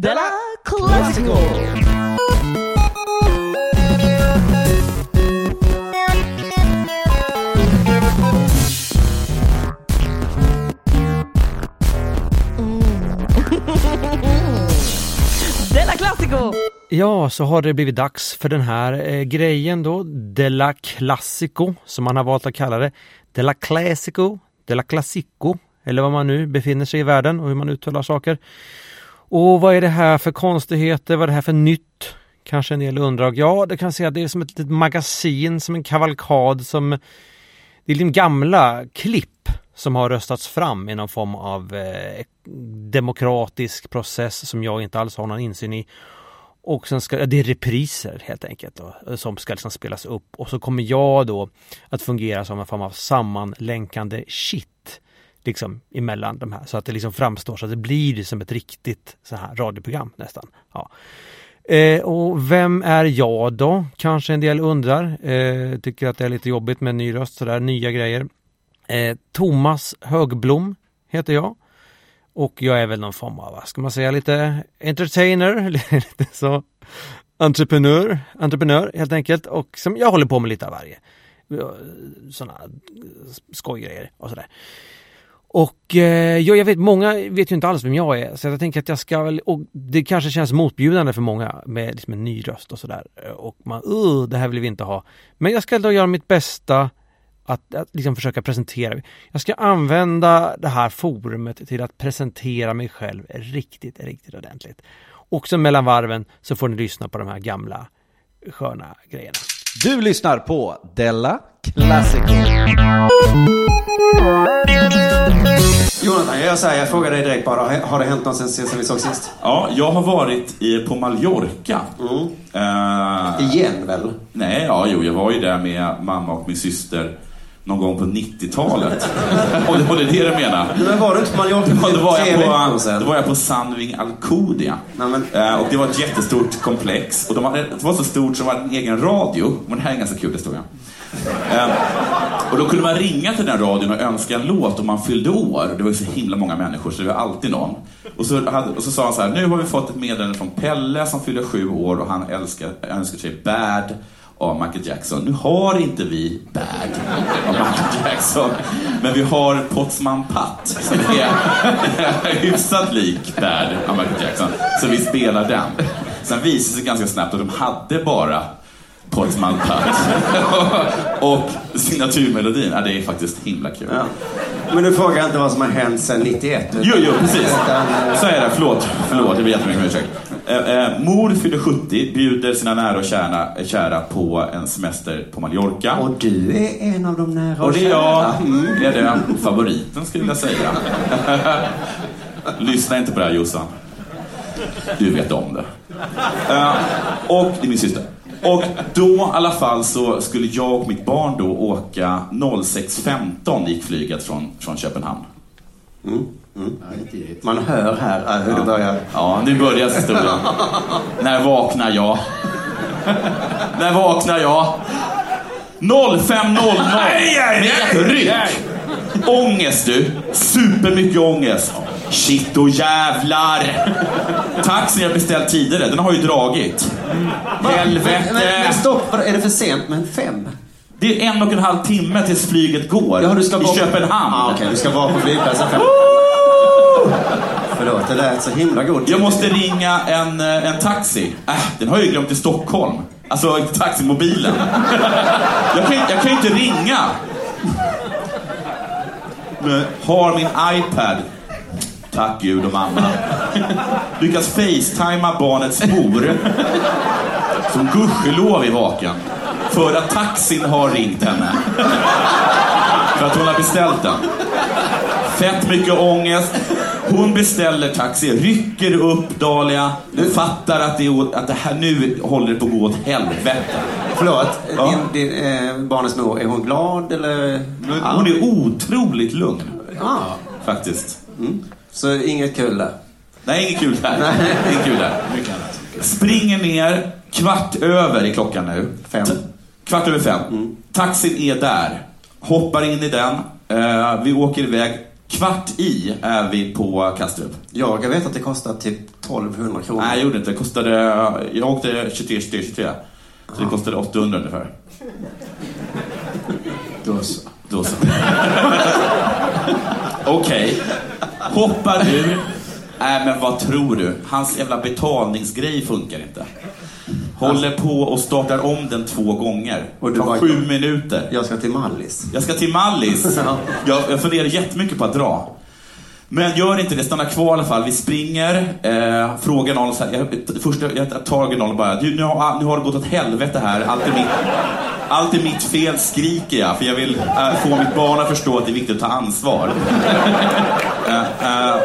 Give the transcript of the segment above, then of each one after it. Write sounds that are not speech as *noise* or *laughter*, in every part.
Della Classico! Della Classico! *laughs* Ja, så har det blivit dags för den här eh, grejen då, Della Classico, som man har valt att kalla det. Della Classico, Della Classico, eller vad man nu befinner sig i världen och hur man uttalar saker. Och vad är det här för konstigheter? Vad är det här för nytt? Kanske en del undrar. Ja, det kan säga att det är som ett litet magasin, som en kavalkad, som det är liksom gamla klipp som har röstats fram i någon form av eh, demokratisk process som jag inte alls har någon insyn i. Och sen ska, det är repriser helt enkelt då, som ska liksom spelas upp och så kommer jag då att fungera som en form av sammanlänkande shit liksom emellan de här så att det liksom framstår så att det blir som ett riktigt så här radioprogram nästan. Ja. Eh, och vem är jag då? Kanske en del undrar. Eh, tycker att det är lite jobbigt med en ny röst sådär, nya grejer. Eh, Thomas Högblom heter jag. Och jag är väl någon form av, vad ska man säga, lite entertainer, *laughs* lite så entreprenör, entreprenör helt enkelt. Och som jag håller på med lite av varje. Eh, Sådana eh, skojgrejer och sådär. Och eh, jag vet, många vet ju inte alls vem jag är, så jag tänker att jag ska väl, och det kanske känns motbjudande för många med liksom en ny röst och sådär. Eh, och man, uh, det här vill vi inte ha. Men jag ska då göra mitt bästa att, att liksom försöka presentera. Jag ska använda det här forumet till att presentera mig själv riktigt, riktigt ordentligt. Och mellan varven så får ni lyssna på de här gamla sköna grejerna. Du lyssnar på Della Classic. Jonathan, jag, säger, jag frågar dig direkt bara. Har det hänt något sen, sen vi såg sist? Ja, jag har varit i, på Mallorca. Mm. Uh, Igen väl? Nej, ja, jo, jag var ju där med mamma och min syster någon gång på 90-talet. *laughs* och det var det det du menar? Men var du inte på Mallorca för då var, jag på, då var jag på Sandving Alcudia. Nej, men... uh, och det var ett jättestort komplex. Och de hade, det var så stort som var en egen radio. Men det här är en ganska kul historia. Uh, och då kunde man ringa till den radion och önska en låt om man fyllde år. Det var ju så himla många människor så det var alltid någon. Och så, hade, och så sa han så här, nu har vi fått ett meddelande från Pelle som fyller sju år och han älskar, önskar sig Bad av Michael Jackson. Nu har inte vi Bad av Michael Jackson, men vi har Potsman Patt som är hyfsat lik Bad av Michael Jackson. Så vi spelar den. Sen visade det sig ganska snabbt att de hade bara Portsmouth *laughs* Pat. och signaturmelodin, ja, det är faktiskt himla kul. Ja. Men du frågar inte vad som har hänt sedan 91? Jo, jo, precis. Så är det. Förlåt. Förlåt, jag ber jättemycket om ursäkt. Eh, eh, mor fyller 70, bjuder sina nära och kära, kära på en semester på Mallorca. Och du är en av de nära och, och det är jag. Mm. Är det favoriten skulle jag säga. *laughs* Lyssna inte på det här Jossan. Du vet om det. Eh, och det är min syster. Och då i alla fall så skulle jag och mitt barn då åka 06.15 gick flyget från, från Köpenhamn. Mm. Mm. Man hör här hur ja. det börjar. Ja, nu börjar historien. När vaknar jag? När vaknar jag? 05.00 med ett ryck. Ångest du. Supermycket ångest. Shit och jävlar! Taxin jag beställt tidigare, den har ju dragit. Helvete! Men, men, stopp, är det för sent med fem? Det är en och en halv timme tills flyget går. Ja, du ska I vara... Köpenhamn. Ah, Okej, okay. du ska vara på flygplatsen fem. Förlåt, det lät så himla god Jag måste ringa en, eh, en taxi. Äh, den har jag ju glömt i Stockholm. Alltså taximobilen. jag, kan, jag kan ju inte ringa. Men har min iPad Tack Gud och mamma. Lyckas facetima barnets mor. Som gudskelov är vaken. För att taxin har ringt henne. För att hon har beställt den. Fett mycket ångest. Hon beställer taxi, rycker upp Dahlia, fattar att det, att det här nu håller på att gå åt helvete. Förlåt, ja. din, din, eh, barnets mor, är hon glad eller? Hon är otroligt lugn. Ah. Faktiskt. Mm. Så inget kul där? Nej, inget kul där. Nej. inget kul där. Mycket annat. Springer ner, kvart över i klockan nu. Fem. T kvart över fem. Mm. Taxin är där. Hoppar in i den. Uh, vi åker iväg. Kvart i är vi på Kastrup. Jag vet att det kostar typ 1200 kronor. Nej, jag gjorde inte. Det kostade... Jag åkte 23, 23, 23. Så det kostade 800 ungefär. Då så. Då så. *laughs* Okej. Hoppar ur. Nej, men vad tror du? Hans jävla betalningsgrej funkar inte. Håller på och startar om den två gånger. Och du bara- sju minuter. Jag ska till Mallis. Jag ska till Mallis. *laughs* Ja. Jag, jag funderar jättemycket på att dra. Men gör inte det, stanna kvar i alla fall. Vi springer, eh, frågar någon så här, jag, först jag tar någon och bara, du, nu, har, nu har det gått åt helvete här. Allt är mitt, allt är mitt fel, skriker jag. För jag vill eh, få mitt barn att förstå att det är viktigt att ta ansvar. *laughs* Eh, eh,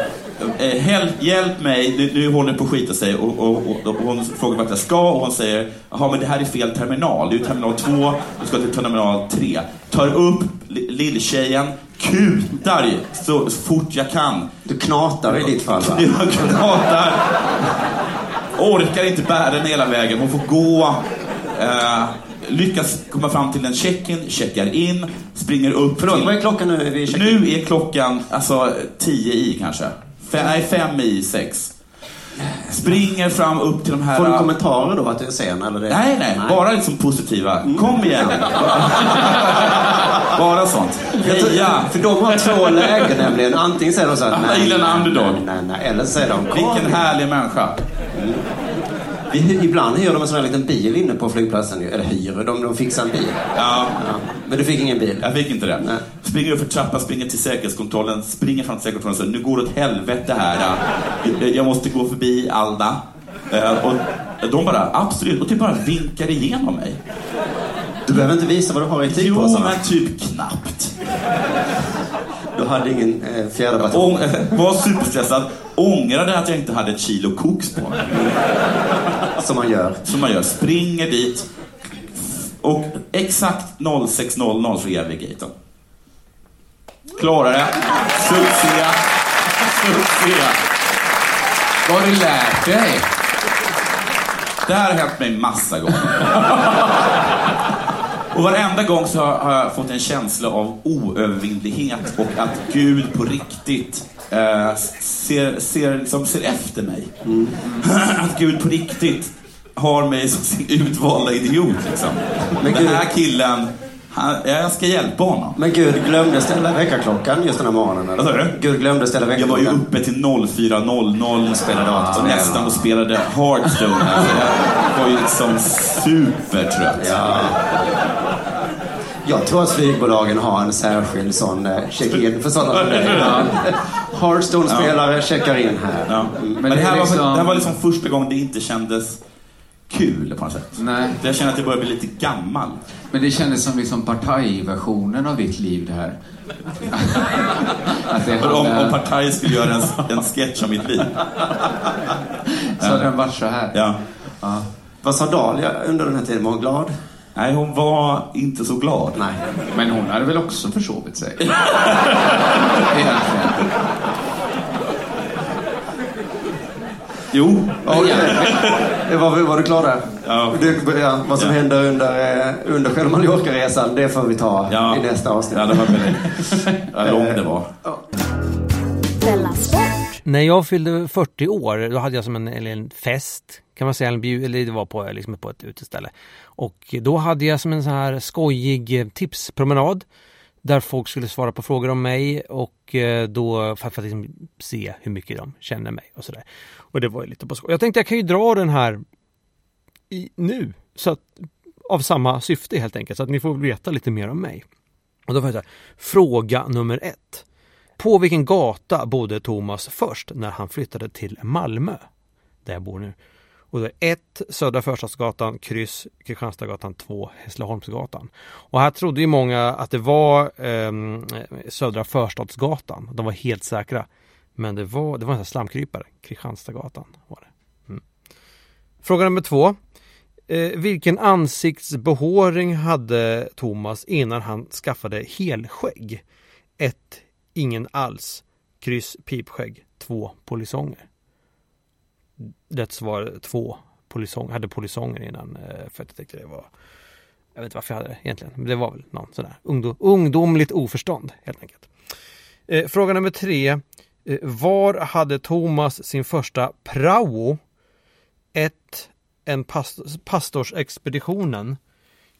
eh hjälp, hjälp mig, nu, nu håller det på att skita sig. Och, och, och, och hon frågar vart jag ska och hon säger, jaha men det här är fel terminal. Det är terminal 2, du ska till terminal 3. Tar upp lilltjejen, kutar så fort jag kan. Du knatar i ditt fall va? *laughs* Jag knatar. Orkar inte bära den hela vägen. Hon får gå. Eh, lyckas komma fram till en check-in, checkar in, springer upp Förlåt, till... vad är klockan nu? Är Nu är klockan alltså 10 i kanske. Fem, nej, fem i sex. Springer fram upp till de här... Får du kommentarer då att du är sen? Eller det? Nej, nej, bara liksom positiva. Kom igen. *laughs* bara sånt. Heja. För de har två lägen nämligen. Antingen säger de så här, en underdog. nej, nej, nej. Eller säger de, kom. Vilken härlig människa. Vi, ibland hyr de en sån här liten bil inne på flygplatsen. Eller hyr, de, de fixar en bil. Ja, Ja. Men du fick ingen bil? jag fick inte det. Nej. Springer upp för trappan, springer till säkerhetskontrollen, springer fram till säkerhetskontrollen och säger nu går det åt helvete här. Jag- Jag måste gå förbi Alda. Eh, Och de bara, absolut, och typ bara vinkar igenom mig. Du behöver inte visa vad du har i Jo, tygpåsarna. men typ knappt. Du hade ingen eh, fjäderbatong. Ång, var superstressad, ångrade att jag inte hade ett kilo koks på mig. Som man gör. Som man gör, springer dit och exakt 06.00 så är vi vid gaten. Klarar det. Succé. Succé. Vad har du lärt dig? Det här har hänt mig massa gånger. Och varenda gång så har jag fått en känsla av oövervinnlighet och att Gud på riktigt eh, ser, ser, liksom, ser efter mig. Att Gud på riktigt har mig som sin utvalda idiot. Liksom. Men Den här killen, han, jag ska hjälpa honom. Men Gud glömde ställa väckarklockan just den här morgonen. eller? Vad sa du? Gud glömde ställa Jag var ju väckarklockan. uppe till 04.00 Spelade datorn. och nästan och spelade Hearthstone. Alltså, jag var ju liksom supertrött. Ja. Jag tror att flygbolagen har en särskild sån eh, check-in för sådana som dig. Hearthstone-spelare checkar in här. Ja. Men, det det, här är var, liksom- det här var liksom första gången det inte kändes kul på något sätt. Nej. Jag känner att jag börjar bli lite gammal. Men det kändes som liksom partajversionen av ditt liv det här. Att det För om, hade- om Partaj skulle göra en, en sketch om mitt liv. så hade den varit så här. Ja. Vad sa Dahlia under den här tiden? Var hon glad? Nej, hon var inte så glad. Nej. Men hon hade väl också försovit sig? *laughs* Egentligen. Jo, Okej. Det var, var du klar där? Ja. Du, ja, vad som Ja. händer under, eh, under själva Mallorca-resan, det får vi ta ja. i nästa avsnitt. Ja, det var väldigt... Vad långt det var. När jag fyllde 40 år, då hade jag som en, eller en fest, kan man säga, en bjud, eller det var på, liksom på ett uteställe. Och då hade jag som en sån här skojig eh, tipspromenad där folk skulle svara på frågor om mig och eh, då för, för att liksom se hur mycket de känner mig och sådär. Och det var ju lite på skoj. Jag tänkte jag kan ju dra den här i, nu, så att, av samma syfte helt enkelt, så att ni får veta lite mer om mig. Och då var det så här, fråga nummer ett. På vilken gata bodde Thomas först när han flyttade till Malmö? Där jag bor nu. Och det är 1 Södra Förstadsgatan, kryss Kristianstadsgatan 2, Hässleholmsgatan. Och här trodde ju många att det var eh, Södra Förstadsgatan. De var helt säkra. Men det var, det var en sån här slamkrypare. Kristianstadsgatan var det. Mm. Fråga nummer två. Eh, vilken ansiktsbehåring hade Thomas innan han skaffade helskägg? 1. Ingen alls. Kryss pipskägg. 2. Polisonger. Rätt svar 2. Polisonger. hade polisonger innan eh, för att jag tyckte det var Jag vet inte varför jag hade det egentligen. Men det var väl någon sån där ungdom, ungdomligt oförstånd helt enkelt. Eh, fråga nummer tre. Eh, var hade Thomas sin första prao? 1. En past- pastorsexpeditionen.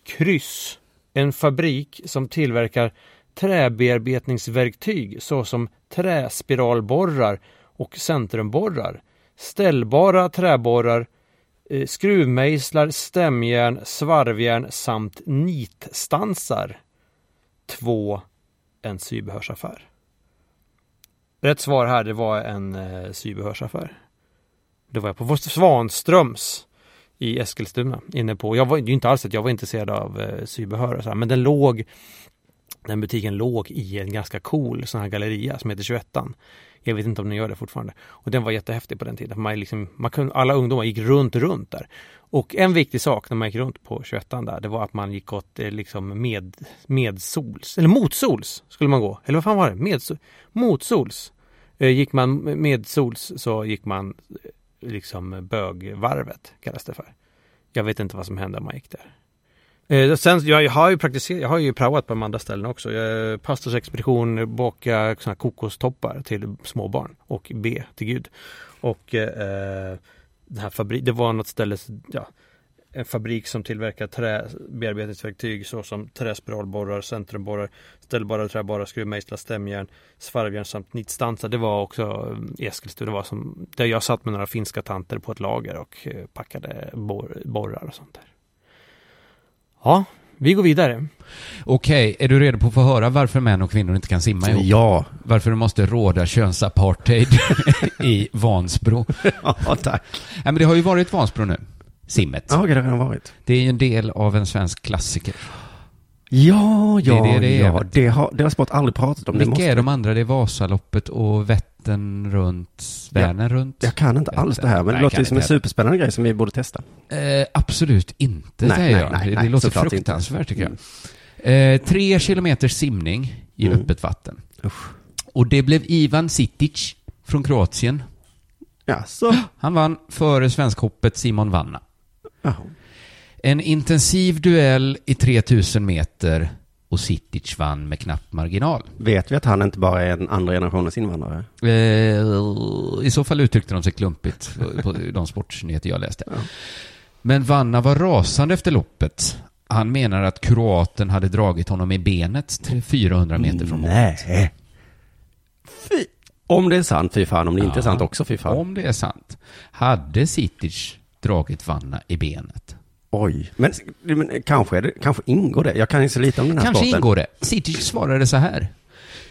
Kryss. En fabrik som tillverkar träbearbetningsverktyg såsom träspiralborrar och centrumborrar. Ställbara träborrar, eh, skruvmejslar, stämjärn, svarvjärn samt nitstansar. 2. En sybehörsaffär. Rätt svar här det var en eh, sybehörsaffär. Det var jag på Svanströms i Eskilstuna inne på. Jag var det är ju inte alls att jag var intresserad av eh, sybehör och så här, men den låg den butiken låg i en ganska cool sån här galleria som heter 21 Jag vet inte om den gör det fortfarande. Och den var jättehäftig på den tiden. Man liksom, man kunde, alla ungdomar gick runt, runt där. Och en viktig sak när man gick runt på 21 där, det var att man gick åt eh, liksom med, medsols, eller motsols skulle man gå. Eller vad fan var det? Med, motsols. Eh, gick man medsols så gick man eh, liksom bögvarvet kallas det för. Jag vet inte vad som hände om man gick där. Eh, sen, jag, har ju praktiserat, jag har ju praoat på de andra ställena också. Jag, eh, pastorsexpedition, baka såna kokostoppar till småbarn och be till Gud. Och eh, den här fabriken, det var något ställe, ja, en fabrik som tillverkar träbearbetningsverktyg såsom träspiralborrar, centrumborrar, ställbara träborrar, skruvmejslar, stämjärn, svarvjärn samt nitstansar. Det var också i Eskilstuna, det var som, där jag satt med några finska tanter på ett lager och eh, packade bor, borrar och sånt där. Ja, vi går vidare. Okej, är du redo på att få höra varför män och kvinnor inte kan simma ihop? Ja. Varför det måste råda könsapartheid *laughs* i Vansbro? Ja, tack. Nej, men det har ju varit Vansbro nu, simmet. Ja, det har redan varit. Det är ju en del av en svensk klassiker. Ja, ja, Det är det det är, ja. Det har, det har Sport aldrig pratat om. Det Vilka måste... är de andra? Det är Vasaloppet och Vättern runt, Vänern runt? Jag kan inte alls det här, men Nej, det låter ju som en superspännande grej som vi borde testa. Eh, absolut inte, Nej, säger jag. nej, det, nej, det låter såklart inte. fruktansvärt, tycker jag. Eh, tre kilometers simning i Mm. öppet vatten. Usch. Och det blev Ivan Sitic från Kroatien. Ja, så. Han vann före svenskhoppet Simon Vanna. Ja. En intensiv duell i 3000 meter och Sitic vann med knapp marginal. Vet vi att han inte bara är en andra generationens invandrare? Eh, I så fall uttryckte de sig klumpigt på de sportnyheter jag läste. Ja. Men Vanna var rasande efter loppet. Han menar att kroaten hade dragit honom i benet till 400 meter från målet. Nej. Fy. Om det är sant, fy fan. Om det inte är Ja. sant också, fy fan. Om det är sant. Hade Sitic dragit Vanna i benet? Oj. Men, men kanske, det, kanske ingår det. Jag kan ju så lite om den här Kanske sporten. ingår det. Sitic svarade så här.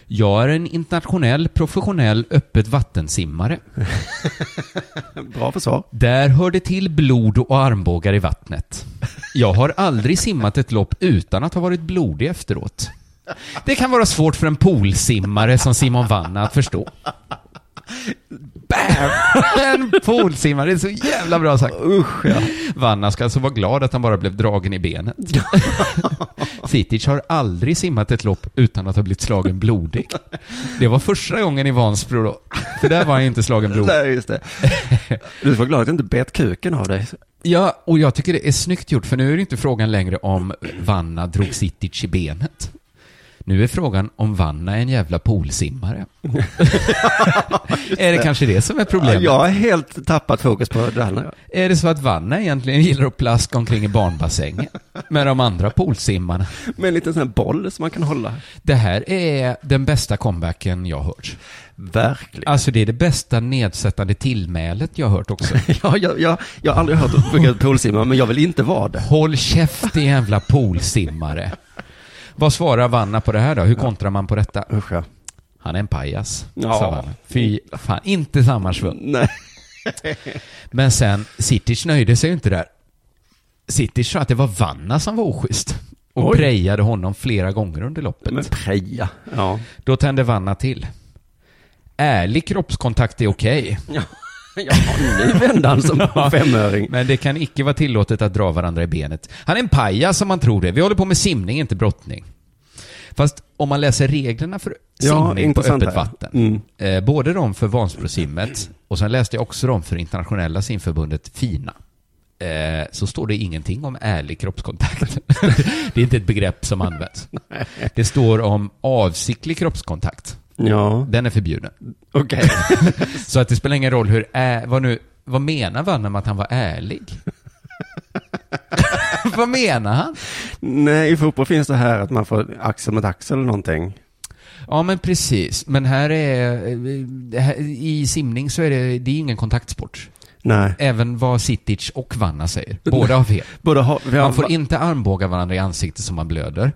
Jag är en internationell, professionell, öppet vattensimmare. *laughs* Bra försvar. Där hör det till blod och armbågar i vattnet. Jag har aldrig simmat ett lopp utan att ha varit blodig efteråt. Det kan vara svårt för en poolsimmare som Simon Vanna att förstå. *laughs* *laughs* en poolsimmare, det är så jävla bra sagt. Usch, ja. Vanna ska alltså vara glad att han bara blev dragen i benet. *laughs* Sitic har aldrig simmat ett lopp utan att ha blivit slagen blodig. Det var första gången i Vansbro då. För där var han inte slagen blodig. Nej, just det. Du får glad att du inte bet kuken av dig. Ja, och jag tycker det är snyggt gjort, för nu är det inte frågan längre om Vanna drog Sitic i benet. Nu är frågan om Vanna är en jävla poolsimmare. *laughs* är det kanske det som är Ja, problemet? jag har helt tappat fokus på andra. Är det så att Vanna egentligen gillar att plaska omkring i barnbassängen med de andra poolsimmarna? Med en liten sån här boll som man kan hålla. Det här är den bästa comebacken jag hört. Verkligen. Alltså det är det bästa nedsättande tillmälet jag har hört också. *laughs* Ja, jag, jag, jag har aldrig hört begreppet poolsimma, men jag vill inte vara det. Håll käft din jävla poolsimmare. Vad svarar Vanna på det här då? Hur kontrar man på detta? Usch ja. Han är en pajas, Ja. sa Vanna. Fy fan, inte samma svung. Nej. *laughs* Men sen, Sitic nöjde sig ju inte där. Sitic sa att det var Vanna som var oschysst. Och Oj. prejade honom flera gånger under loppet. Men preja. Ja. Då tände Vanna till. Ärlig kroppskontakt är okej. *laughs* Ja, nu vände han som *laughs* en femöring. Men det kan icke vara tillåtet att dra varandra i benet. Han är en pajas som man tror det. Vi håller på med simning, inte brottning. Fast om man läser reglerna för Ja, simning på intressant öppet här. vatten. Mm. Eh, både de för Vansbrosimmet och sen läste jag också de för internationella simförbundet FINA. Eh, så står det ingenting om ärlig kroppskontakt. *laughs* det är inte ett begrepp som används. Det står om avsiktlig kroppskontakt. Ja, Den är förbjuden. okej. *laughs* Så att det spelar ingen roll hur, ä, vad nu, vad menar Vanna med att han var ärlig? *laughs* vad menar han? Nej, i fotboll finns det här att man får axel mot axel eller någonting. Ja, men precis. Men här är, det här, i simning så är det, det är ingen kontaktsport. Nej. Även vad Sitic och Vanna säger. Båda har fel. Både ha, vi har, Man får inte armbåga varandra i ansiktet som man blöder.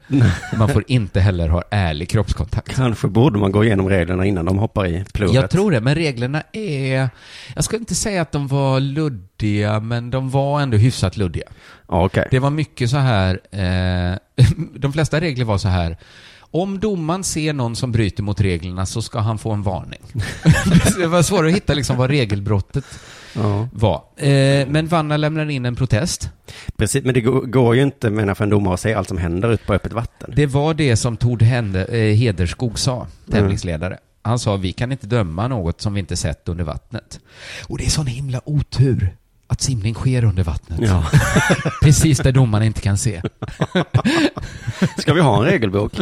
Man får inte heller ha ärlig kroppskontakt. Kanske borde man gå igenom reglerna innan de hoppar i plurret. Jag tror det, men reglerna är... Jag skulle inte säga att de var luddiga, men de var ändå hyfsat luddiga. Okej. Det var mycket så här... Eh, *laughs* de flesta regler var så här. Om domaren ser någon som bryter mot reglerna så ska han få en varning. *laughs* det var svårt att hitta liksom vad regelbrottet Ja. var. Eh, men Vanna lämnar in en protest. Precis, men det går, ju inte menar för en domare att se allt som händer ute på öppet vatten. Det var det som Tord Hände, eh, Hederskog sa, tävlingsledare. Han sa vi kan inte döma något som vi inte sett under vattnet. Och det är sån himla otur att simning sker under vattnet. Ja. *laughs* Precis där domaren inte kan se. *laughs* Ska vi ha en regelbok? *laughs*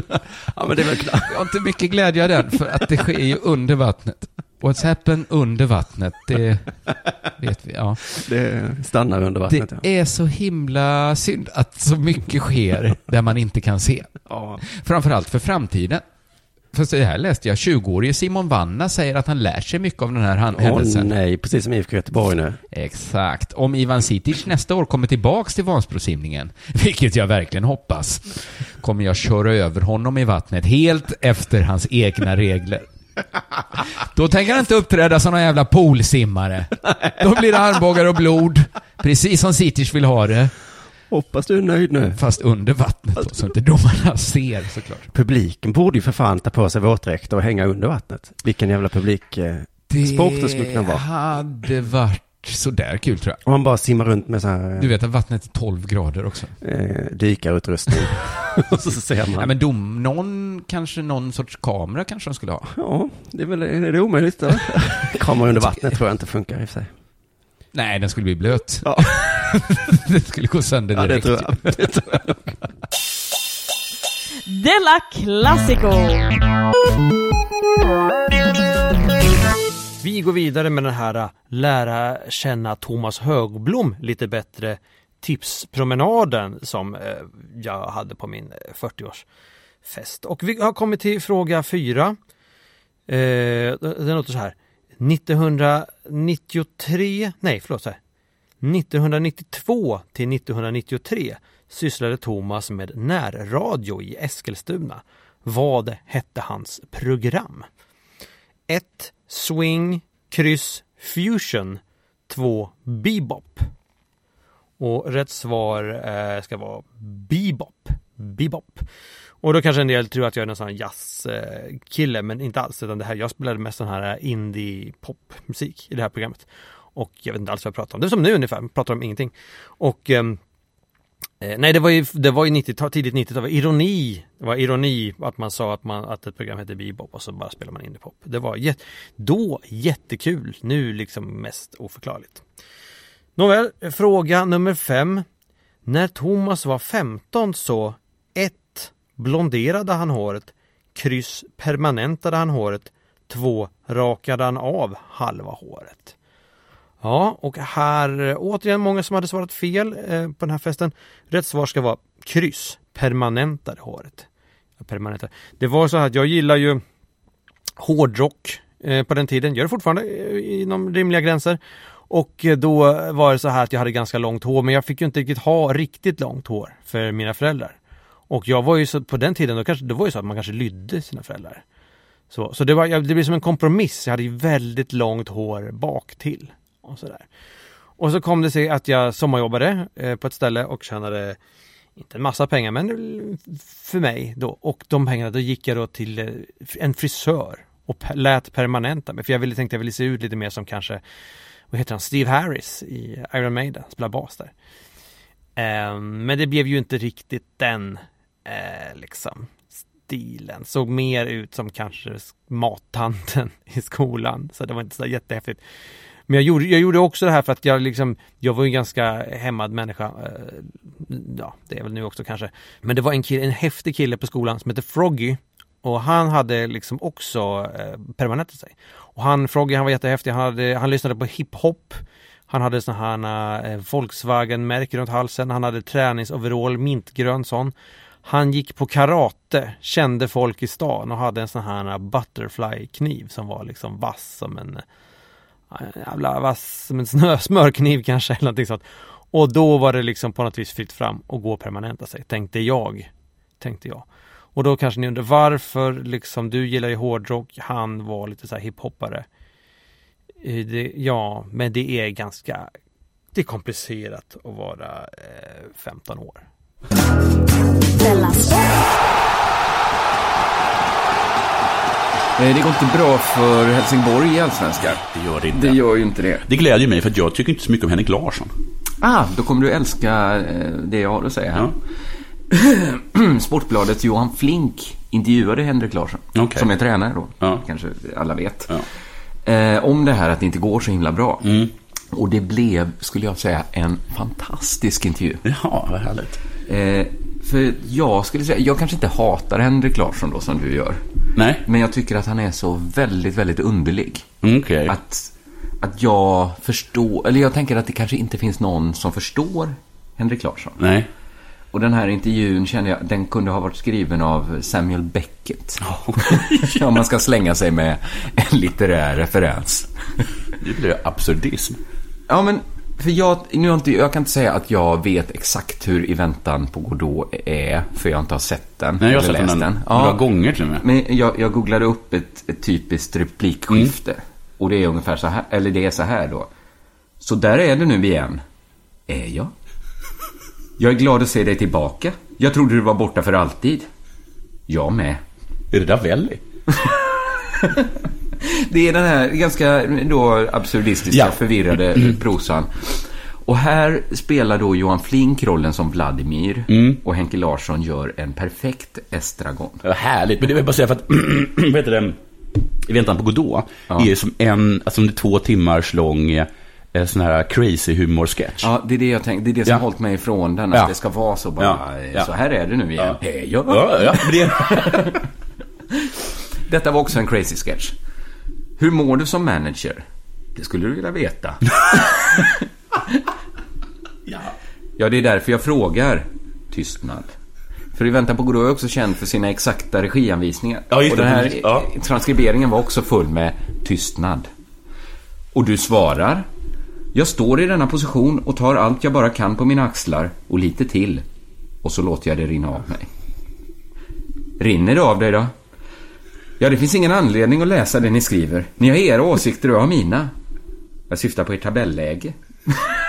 Ja, men det är väl klart. Jag har inte mycket glädje av den, för att det sker ju under vattnet. What's happened under vattnet, det vet vi. Ja. Det stannar under vattnet. Det är så himla synd att så mycket sker där man inte kan se. ja. Framförallt för framtiden. För det här läste jag, 20-årige Simon Vanna säger att han lär sig mycket av den här Åh händelsen. nej, precis som IFK Göteborg nu. Exakt. Om Ivan Sitic nästa år kommer tillbaks till Vansbrosimningen, *laughs* vilket jag verkligen hoppas, kommer jag köra över honom i vattnet helt efter hans egna regler. Då tänker han inte uppträda som någon jävla poolsimmare. Då blir det armbågar och blod, precis som Sitic vill ha det, Hoppas du är nöjd nu. fast under vattnet då, så inte domarna ser såklart. Publiken borde ju för fan ta på sig våtdräkter och hänga under vattnet. Vilken jävla publik... Eh, det skulle kunna vara. hade varit sådär kul tror jag. om man bara simmar runt med så här Du vet att vattnet är 12 grader också. eh, dykarutrustning. *laughs* och så ser man. Ja, men dom, någon, kanske någon sorts kamera kanske de skulle ha. Ja, det är väl är det omöjligt då? *laughs* Kamera under vattnet tror jag inte funkar i och för sig. Nej, den skulle bli blöt. Ja. *laughs* den skulle gå sönder Ja, det direkt. tror jag. Det tror jag. Della Classico! Vi går vidare med den här äh, lära känna Thomas Högblom lite bättre tipspromenaden som äh, jag hade på min äh, 40-årsfest. Och vi har kommit till fråga fyra. Den låter så här. 1993, nej förlåt, här. 1992 till 1993 sysslade Thomas med närradio i Eskilstuna. Vad hette hans program? 1. Swing, kryss, fusion. 2. Bebop. Och rätt svar eh, ska vara bebop. Bebop. Och då kanske en del tror att jag är någon sån här jazzkille, men inte alls. Utan det här, jag spelade mest sån här indie popmusik i det här programmet. Och jag vet inte alls vad jag pratar om. Det är som nu ungefär, jag pratar om ingenting. Och ehm, Eh, nej, det var ju, det var ju 90 tidigt 90-tal, ironi. Det var ironi att man sa att, man, att ett program hette Bebop och så bara spelar man indiepop. Det var jät, då jättekul, nu liksom mest oförklarligt. Nåväl, fråga nummer fem. När Thomas var 15 så 1. Blonderade han håret. Kryss permanentade han håret. 2. Rakade han av halva håret. Ja, och här återigen många som hade svarat fel eh, på den här festen. Rätt svar ska vara kryss, permanentade håret. Permanentade. Det var så här att jag gillar ju hårdrock eh, på den tiden, gör det fortfarande eh, inom rimliga gränser. Och eh, då var det så här att jag hade ganska långt hår, men jag fick ju inte riktigt ha riktigt långt hår för mina föräldrar. Och jag var ju så på den tiden, då kanske, det var ju så att man kanske lydde sina föräldrar. Så, så det, var, det blev som en kompromiss. Jag hade ju väldigt långt hår bak till och sådär. Och så kom det sig att jag sommarjobbade eh, på ett ställe och tjänade inte en massa pengar men för mig då. Och de pengarna då gick jag då till eh, en frisör och lät permanenta mig. För jag ville, tänkte jag ville se ut lite mer som kanske, vad heter han, Steve Harris i Iron Maiden, spelar bas där. Eh, men det blev ju inte riktigt den eh, liksom stilen. Såg mer ut som kanske mattanten *laughs* i skolan. Så det var inte så jättehäftigt. Men jag gjorde, jag gjorde också det här för att jag liksom, jag var ju en ganska hämmad människa. Eh, ja, det är väl nu också kanske. Men det var en, kille, en häftig kille på skolan som hette Froggy. Och han hade liksom också eh, permanentat sig. Och han, Froggy, han var jättehäftig. Han, hade, han lyssnade på hiphop. Han hade såna här eh, Volkswagen-märke runt halsen. Han hade träningsoverall, mintgrön sån. Han gick på karate, kände folk i stan och hade en sån här butterfly-kniv som var liksom vass som en en jävla vass som en snö, *laughs* smörkniv kanske eller någonting sånt. Och då var det liksom på något vis fritt fram och gå och permanenta sig, tänkte jag. Tänkte jag. Och då kanske ni undrar varför liksom du gillar ju hårdrock, han var lite så här hiphoppare. Eh, det, ja, men det är ganska det är komplicerat att vara eh, 15 år. Della Sport. Eh, det går inte bra för Helsingborg i Allsvenskan. Det gör det inte. Det gör ju inte det. Det glädjer mig för att jag tycker inte så mycket om Henrik Larsson. Ah, då kommer du älska eh, det jag har att säga här. Ja. *clears throat* Sportbladets Johan Flink intervjuade Henrik Larsson, Okej. som är tränare då, Ja. kanske alla vet, Ja. eh, om det här att det inte går så himla bra. Mm. Och det blev, skulle jag säga, en fantastisk intervju. Ja, vad härligt. Eh, för jag skulle säga, jag kanske inte hatar Henrik Larsson då som du gör. Nej, Men jag tycker att han är så väldigt, väldigt underlig. Mm, okej. Att, att jag förstår, eller jag tänker att det kanske inte finns någon som förstår Henrik Larsson. Nej. Och den här intervjun kände jag, den kunde ha varit skriven av Samuel Beckett. *laughs* Om man ska slänga sig med en litterär referens. Det blir absurdism. Ja, men för jag, nu inte, jag kan inte säga att jag vet exakt hur I väntan på Godot är, för jag inte har sett den. Nej, jag har sett läst den några gånger till och med. Men jag, jag googlade upp ett, ett typiskt replikskifte. Och det är ungefär så här, eller det är så här då. Så där är det nu igen. Är jag? Jag är glad att se dig tillbaka. Jag trodde du var borta för alltid. Jag med. Är det Ravelli? *laughs* Det är den här ganska då absurdistiska, Ja. förvirrade prosan. Och här spelar då Johan Flink rollen som Vladimir och Henke Larsson gör en perfekt estragon. Ja, härligt. Men det vill jag bara säga för att, *clears throat* vad heter det, I väntan på Godot Ja. är som en, alltså det är två timmars lång eh, sån här crazy humor-sketch. Ja, det är det jag tänkte. Det är det som Ja. hållit mig ifrån den. Att Ja. det ska vara så bara. Ja. Ja. Så här är det nu igen. Ja. Hej, ja. *laughs* *laughs* Detta var också en crazy sketch. Hur mår du som manager? Det skulle du vilja veta. *laughs* ja. det är därför jag frågar. Tystnad. För i väntan på Godot är också känd för sina exakta regianvisningar. Ja, just och det, den här. Ja. transkriberingen var också full med tystnad. Och du svarar. Jag står i denna position och tar allt jag bara kan på mina axlar och lite till. Och så låter jag det rinna av mig. Rinner det av dig då? Ja, det finns ingen anledning att läsa det ni skriver. Ni har era åsikter och jag har mina. Jag syftar på ert tabelläge.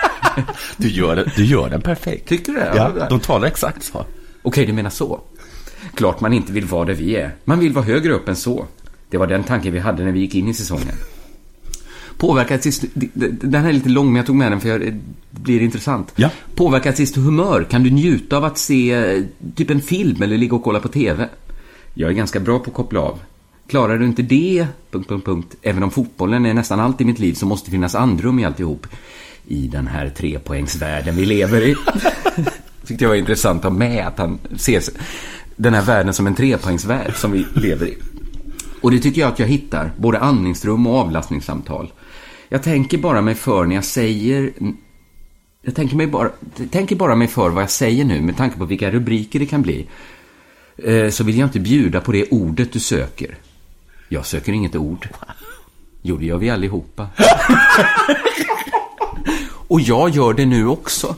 *laughs* du, gör den, du gör den perfekt. Tycker du det? Ja, de talar exakt så. Okej, du menar så. Klart man inte vill vara där vi är. Man vill vara högre upp än så. Det var den tanken vi hade när vi gick in i säsongen. Påverkar sist... Den här är lite lång, men jag tog med den för det blir intressant. Ja. Påverkar sitt humör? Kan du njuta av att se eh, typ en film eller ligga och kolla på TV? Jag är ganska bra på att koppla av. Klarar du inte det... Punkt, punkt, punkt. Även om fotbollen är nästan allt i mitt liv så måste det finnas andrum i alltihop. I den här trepoängsvärlden vi lever i. *laughs* Tyckte jag var intressant att ha med att han ser den här världen som en trepoängsvärld som vi lever i. Och det tycker jag att jag hittar, både andningsrum och avlastningssamtal. Jag tänker bara mig för när jag säger... Jag tänker, mig bara, tänker bara mig för vad jag säger nu med tanke på vilka rubriker det kan bli. Eh, Så vill jag inte bjuda på det ordet du söker. Jag söker inget ord. Jo, det gör vi allihopa. Och jag gör det nu också.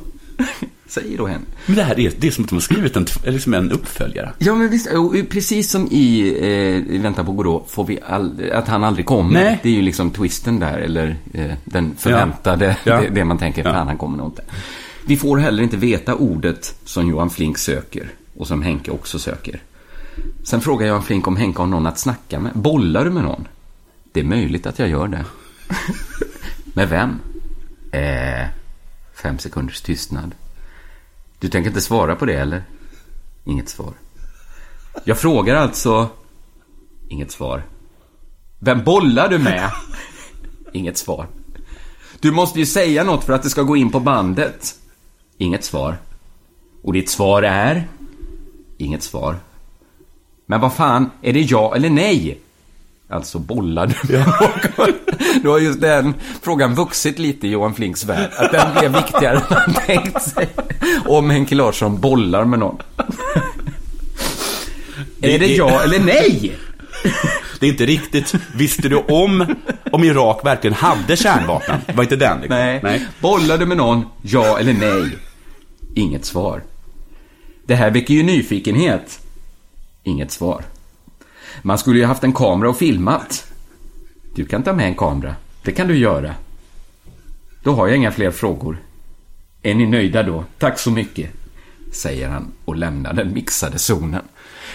Säger då hen. Men det här är, det är som att de har skrivit en, liksom en uppföljare. Ja, men visst. Precis som i, eh, Vänta på Godot får vi all, att han aldrig kommer. Nej. Det är ju liksom twisten där, eller eh, den förväntade, Ja. Det, det man tänker, Ja. fan han kommer nog inte. Vi får heller inte veta ordet som Johan Flink söker och som Henke också söker. Sen frågar Johan Flink om Henke har någon att snacka med. Bollar du med någon? Det är möjligt att jag gör det. *laughs* med vem? Eh, fem sekunders tystnad. Du tänker inte svara på det, eller? Inget svar. Jag frågar alltså... Inget svar. Vem bollar du med? *laughs* Inget svar. Du måste ju säga något för att det ska gå in på bandet. Inget svar. Och ditt svar är? Inget svar. Men vad fan, är det ja eller nej? Alltså bollar du med någon? Då har just den frågan vuxit lite i Johan Flinks värld. Att den blev viktigare än han tänkt sig. Om Henke Larsson bollar med någon. Är det ja eller nej? Det är inte riktigt, visste du om om Irak verkligen hade kärnvapen? Det var inte den liksom. Nej. Nej. Bollar du med någon, ja eller nej? Inget svar. Det här väcker ju nyfikenhet. Inget svar. Man skulle ju haft en kamera och filmat. Du kan ta med en kamera. Det kan du göra. Då har jag inga fler frågor. Är ni nöjda då? Tack så mycket. Säger han och lämnar den mixade zonen.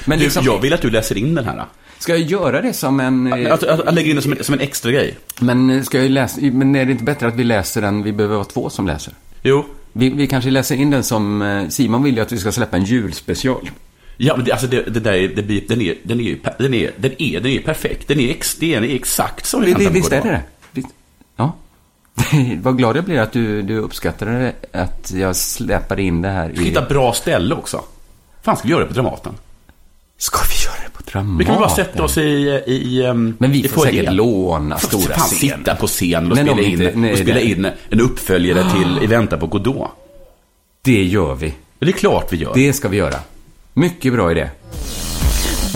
Men Du, liksom, jag vill att du läser in den här. ska jag göra det som en... eh, jag, jag lägger in den som en, som en extra grej. Men, eh, ska jag läsa, men är det inte bättre att vi läser den? Vi behöver vara två som läser. Jo. Vi, vi kanske läser in den som... eh, Simon vill ju att vi ska släppa en julspecial. Ja, men det, alltså det, det där är, det blir, den är, den är den är, den är, den är perfekt. Den är, ex, den är exakt som Vi, visst är det det? Visst. Ja. *laughs* Vad glad jag blir att du, du uppskattar att jag släpar in det här i... Hitta bra ställe också. Fan, ska vi göra det på Dramaten? Ska vi göra det på Dramaten? Vi kan bara sätta oss i, i, um, Men vi i får säkert låna stora fan scenen. sitta på scenen och spela, in, inte- nej, och spela in en uppföljare till *gasps* I väntan på Godot. Det gör vi. Det är klart vi gör. Det ska vi göra. Mycket bra idé.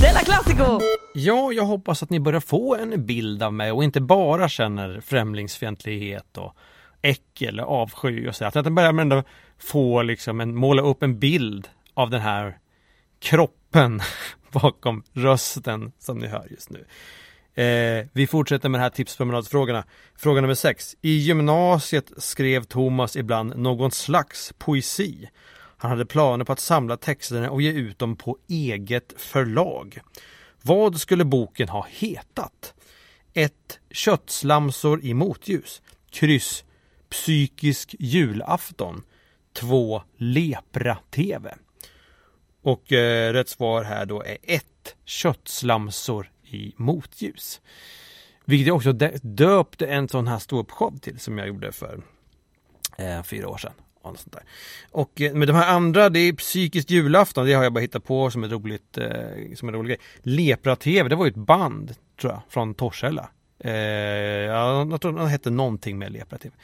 Della Classico! Ja, jag hoppas att ni börjar få en bild av mig och inte bara känner främlingsfientlighet och äckel och avsky och så. Att ni börjar ändå få liksom en, måla upp en bild av den här kroppen *laughs* bakom rösten som ni hör just nu. Eh, vi fortsätter med de här tipspromenadsfrågorna. Fråga nummer sex. I gymnasiet skrev Thomas ibland någon slags poesi. Han hade planer på att samla texterna och ge ut dem på eget förlag. Vad skulle boken ha hetat? 1. Köttslamsor i motljus. Kryss. Psykisk julafton. 2. Lepra-TV. Och eh, rätt svar här då är 1. Köttslamsor i motljus. Vilket jag också döpte en sån här ståuppshow till som jag gjorde för eh, fyra år sedan. Och något sånt där. Och eh, med de här andra, det är psykiskt julafton, det har jag bara hittat på som ett roligt, eh, som en rolig grej. Lepra-TV, det var ju ett band, tror jag, från Torshälla. Eh, jag tror de hette någonting med Lepra-TV.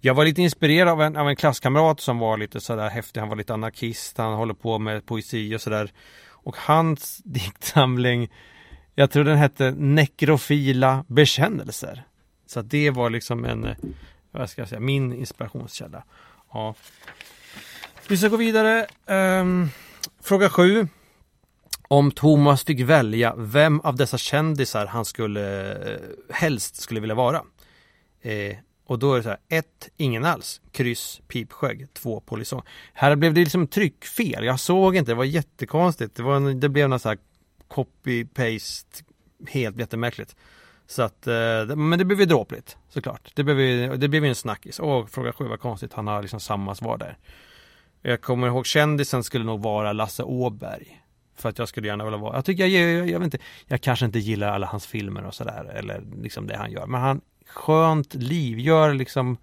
Jag var lite inspirerad av en, av en klasskamrat som var lite sådär häftig, han var lite anarkist, han håller på med poesi och sådär. Och hans *laughs* diktsamling, jag tror den hette Nekrofila bekännelser. Så att det var liksom en, eh, vad ska jag säga, min inspirationskälla. Ja. Vi ska gå vidare. Um, fråga 7 Om Thomas fick välja vem av dessa kändisar han skulle eh, helst skulle vilja vara. Eh, och då är det så här, ett, ingen alls, kryss, pipskägg, två, polisong. Här blev det liksom tryckfel, jag såg inte, det var jättekonstigt. Det, var en, det blev någon så här copy-paste, helt jättemärkligt. Så att, eh, men det blev ju dråpligt såklart. Det blev ju, det blev ju en snackis. Åh, fråga sju, vad konstigt, han har liksom samma svar där. Jag kommer ihåg kändisen skulle nog vara Lasse Åberg. För att jag skulle gärna vilja vara, jag tycker jag, jag, jag vet inte, jag kanske inte gillar alla hans filmer och sådär, eller liksom det han gör. Men han, skönt liv, gör liksom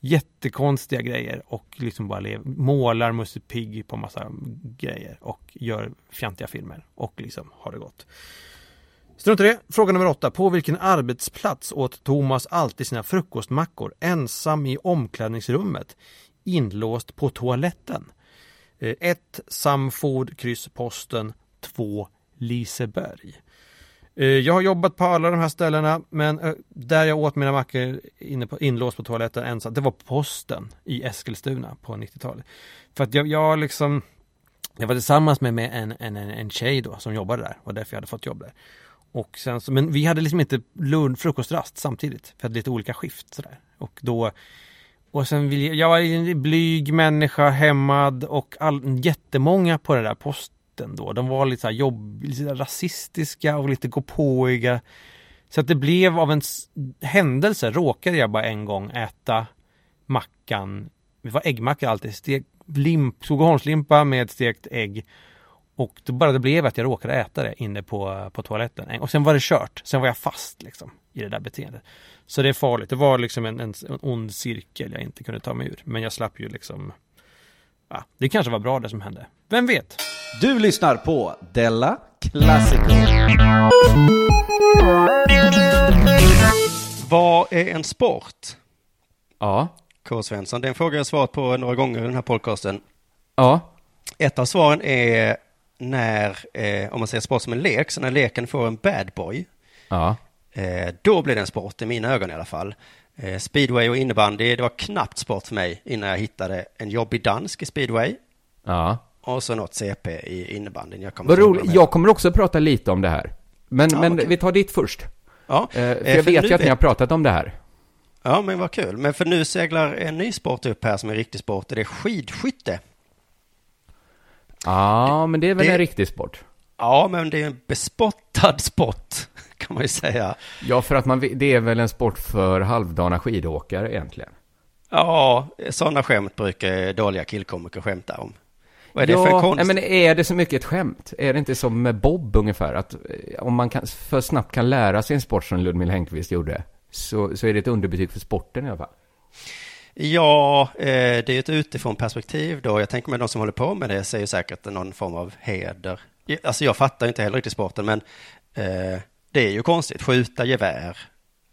jättekonstiga grejer och liksom bara lever, målar Musse Pigg på massa grejer och gör fjantiga filmer och liksom har det gott. Strunt i det. Fråga nummer åtta. På vilken arbetsplats åt Thomas alltid sina frukostmackor ensam i omklädningsrummet inlåst på toaletten? Eh, 1. Samford, kryss posten. 2. Liseberg. Eh, jag har jobbat på alla de här ställena men eh, där jag åt mina mackor inne på, inlåst på toaletten ensam, det var posten i Eskilstuna på 90-talet. För att jag, jag liksom jag var tillsammans med, med en, en, en en tjej då som jobbade där, och därför jag hade fått jobb där. Och sen så, men vi hade liksom inte lunch, frukostrast samtidigt. Vi hade lite olika skift sådär. Och då och sen vill jag, jag var en blyg människa, hämmad och all, jättemånga på den där posten då. De var lite så här jobb, lite rasistiska och lite gåpåiga. Så att det blev av en händelse råkade jag bara en gång äta mackan. Det var äggmacka alltid. Stek, limp, Skogaholmslimpa med stekt ägg. Och då bara det blev att jag råkade äta det inne på, på toaletten. Och sen var det kört. Sen var jag fast liksom i det där beteendet. Så det är farligt. Det var liksom en, en, en ond cirkel jag inte kunde ta mig ur. Men jag slapp ju liksom Ja, det kanske var bra det som hände. Vem vet? Du lyssnar på Della Classico. Vad är en sport? Ja. K. Svensson, det är en fråga jag svarat på några gånger i den här podcasten. Ja. Ett av svaren är när, eh, om man säger sport som en lek, så när leken får en bad boy, Ja. eh, då blir det en sport, i mina ögon i alla fall. Eh, speedway och innebandy, det var knappt sport för mig innan jag hittade en jobbig dansk i speedway Ja. och så något CP i innebandyn. Jag kommer roligt. Jag kommer också prata lite om det här. Men, Ja, men vi tar ditt först. Ja, Eh, eh, för jag vet nu ju att ni har pratat om det här. Ja, men vad kul. Men för nu seglar en ny sport upp här som är riktig sport, och det är skidskytte. Ja, men det är väl det- en riktig sport? Ja, men det är en bespottad sport, *laughs* kan man ju säga. Ja, för att man, det är väl en sport för halvdana skidåkare egentligen. Ja, sådana skämt brukar dåliga killkomiker skämta om. Vad är det ja, för konst? nej, men är det så mycket ett skämt? Är det inte som med Bob ungefär? Att eh, om man kan, för snabbt kan lära sig en sport som Ludmila Häggkvist gjorde, så, så är det ett underbetyg för sporten i alla fall. Ja, eh, det är ett utifrån perspektiv då. Jag tänker mig de som håller på med det säger säkert någon form av heder. Alltså jag fattar inte heller riktigt sporten, men eh, det är ju konstigt. Skjuta gevär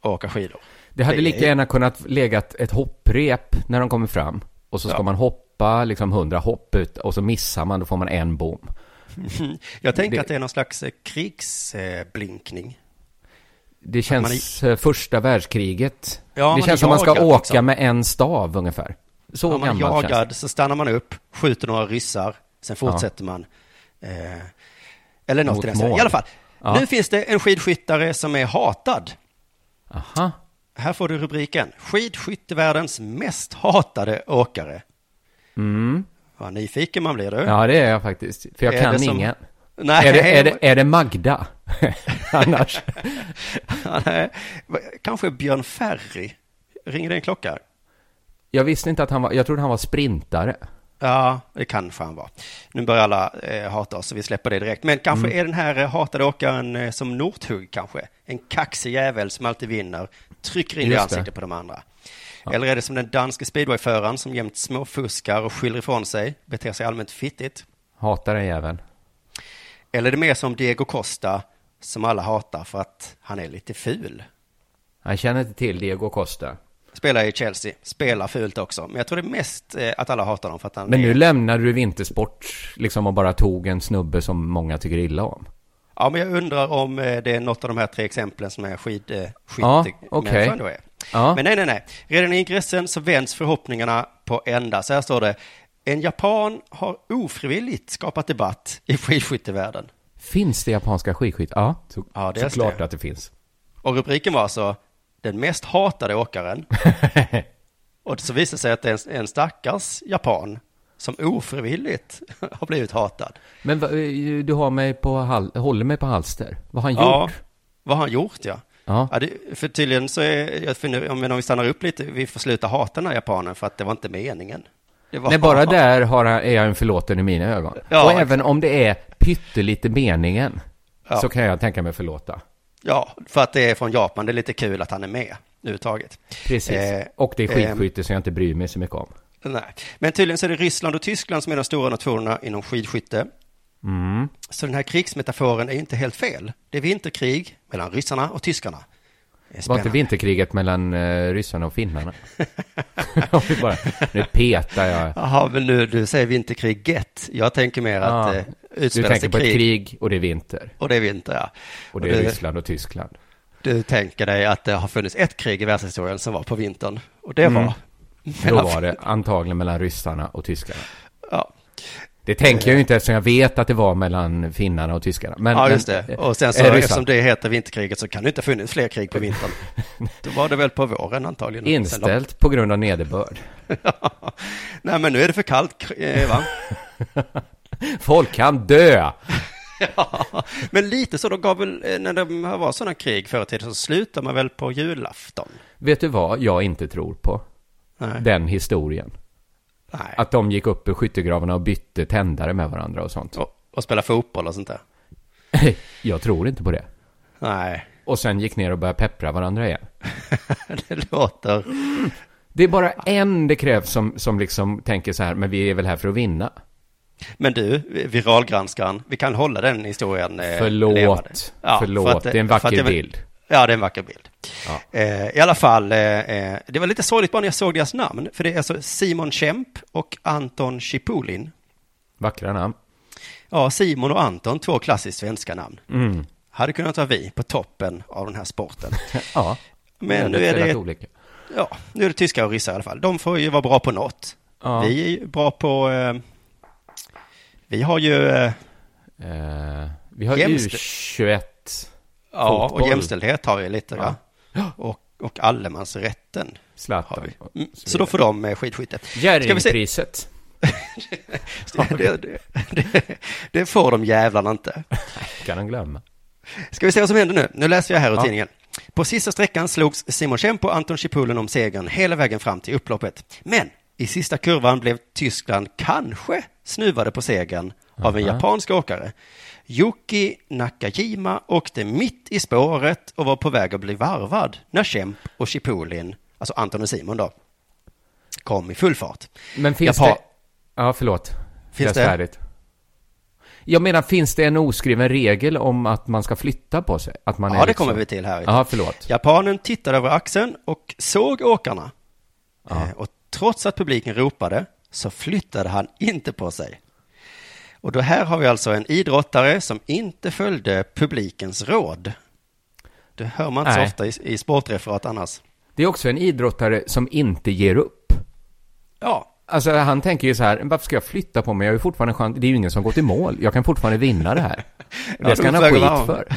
och åka skidor. Det hade Det lika är- gärna kunnat legat ett hopprep när de kommer fram. Och så ska Ja. man hoppa liksom hundra hopp ut och så missar man, då får man en bom. *laughs* Jag tänker Det- att det är någon slags krigsblinkning. Det känns eh, första världskriget. Ja, det är känns som man ska åka liksom. med en stav ungefär. Så Om man är jagad så stannar man upp, skjuter några ryssar, sen fortsätter man. Eh, eller något Mot i den mål. I alla fall, Ja. nu finns det en skidskyttare som är hatad. Aha. Här får du rubriken. Skidskyttevärldens mest hatade åkare. Mm. Vad nyfiken man blir du. Ja, det är jag faktiskt. För jag Är kan det som- ingen. Nej, Är det, är, det, är det Magda? *laughs* Annars? nej, kanske Björn Ferry. Ringer det en klocka? Jag visste inte att han var, jag trodde han var sprintare. Ja, det kanske han var. Nu börjar alla eh, hata oss så vi släpper det direkt. Men kanske Mm. är den här eh, hatade åkaren eh, som Northug kanske. En kaxig jävel som alltid vinner, trycker in i det. ansiktet på de andra. Eller är det som den danske speedwayföraren som jämt småfuskar och skyller ifrån sig, beter sig allmänt fittigt? Hatar den jäveln. Eller är det mer som Diego Costa som alla hatar för att han är lite ful? Jag känner inte till Diego Costa. Spelar i Chelsea, spelar fult också. Men jag tror det är mest eh, att alla hatar honom för att han Men är... nu lämnade du vintersport liksom och bara tog en snubbe som många tycker illa om. Ja, men jag undrar om eh, det är något av de här tre exemplen som är skidskytte Ja, okej. då är. Ja. Men nej, nej, nej. Redan i ingressen så vänds förhoppningarna på ända. Så här står det. En japan har ofrivilligt skapat debatt i skidskyttevärlden. Finns det japanska skidskytt? Ja, så, Ja, det är såklart det. att det finns. Och rubriken var alltså den mest hatade åkaren. *laughs* Och så visade det sig att det är en, en stackars japan som ofrivilligt *laughs* har blivit hatad. Men eh, du har mig på hal- håller mig på halster. Vad har han Ja, gjort? vad har han gjort ja. Ja. Ja, det, för tydligen så är, jag finner, om, om vi stannar upp lite, vi får sluta hata den här japanen för att det var inte meningen. Var, Nej, bara där har han, är jag en förlåten i mina ögon. Ja, och även om det är pyttelite meningen, Ja. så kan jag tänka mig förlåta. Ja, för att det är från Japan, det är lite kul att han är med överhuvudtaget. Precis. Eh, och det är eh, skidskytte som jag inte bryr mig så mycket om. Nej, men tydligen så är det Ryssland och Tyskland som är de stora nationerna inom skidskytte. Mm. Så den här krigsmetaforen är inte helt fel. Det är vinterkrig mellan ryssarna och tyskarna. Var inte vinterkriget mellan uh, ryssarna och finnarna? *laughs* Bara, nu petar jag. Jaha, men nu, du säger vinterkrig get. Jag tänker mer att Ja, eh, Du utspelas tänker det på krig, ett krig och det är vinter. och det är vinter, ja. Och det är du, Ryssland och Tyskland. du tänker dig att det har funnits ett krig i världshistorien som var på vintern. Och det Mm. var... Då var det antagligen mellan ryssarna och tyskarna. Det tänker jag ju inte eftersom jag vet att det var mellan finnarna och tyskarna. Men, ja, just det. Och sen så, eh, eftersom det heter vinterkriget så kan det inte ha funnits fler krig på *laughs* vintern. Då var det väl på våren antagligen. Inställt på grund av nederbörd. *laughs* Nej, men nu är det för kallt, eh, va? *laughs* Folk kan dö! ja. Men lite så, då gav väl, eh, när det var sådana krig förr i tiden så slutar man väl på julafton? Vet du vad jag inte tror på? Nej. Den historien. Nej. Att de gick upp i skyttegravarna och bytte tändare med varandra och sånt. Och, och spela fotboll och sånt där? *laughs* Jag tror inte på det. Nej, Och sen gick ner och började peppra varandra igen. *laughs* det låter... Det är bara en det krävs som, som liksom tänker så här, men vi är väl här för att vinna. Men du, viralgranskaren, vi kan hålla den historien eh, Förlåt, levande. förlåt, för att, det är en vacker bild. Ja, det är en vacker bild. Ja. Eh, I alla fall, eh, eh, det var lite sorgligt bara när jag såg deras namn. För det är alltså Simon Kemp och Anton Chipulin. Vackra namn. Ja, Simon och Anton, två klassiskt svenska namn. Mm. Hade kunnat vara vi på toppen av den här sporten. *laughs* Ja, Men nu är det, olika. ja, nu är det tyskar och ryssar i alla fall. De får ju vara bra på något. Ja. Vi är ju bra på, eh, vi har ju, eh, Eh, vi har Jämst- U21. Ja, Fotboll. och jämställdhet har vi lite, Ja. va? Och, och allemansrätten har Zlatan. vi. och Mm, så då får de eh, skidskytte. Vi? Jerringpriset. *laughs* Det, det, det, det får de jävlarna inte. Kan han glömma. Ska vi se vad som händer nu? Nu läser jag här ur Ja. tidningen. På sista sträckan slogs Simon Kemp och Anton Chipulin om segern hela vägen fram till upploppet. Men i sista kurvan blev Tyskland kanske snuvade på segern av en japansk åkare. Yuki Nakajima åkte mitt i spåret och var på väg att bli varvad när Kemp och Chipulin, alltså Anton och Simon då, kom i full fart. Men finns Japan- det... Ja, förlåt. Finns det? Färdigt. Jag menar, finns det en oskriven regel om att man ska flytta på sig? Att man Ja, det liksom... kommer vi till här. Ja, förlåt. Japanen tittade över axeln och såg åkarna. Ja. Eh, Och trots att publiken ropade så flyttade han inte på sig. Och då här har vi alltså en idrottare som inte följde publikens råd. Det hör man inte Nej. så ofta i, i sportreferat annars. Det är också en idrottare som inte ger upp. Ja, Alltså, han tänker ju så här, varför ska jag flytta på mig? Jag ju fortfarande chans. Det är ju ingen som gått i mål. Jag kan fortfarande vinna det här. Ja, *laughs* Det ska han ha skit för.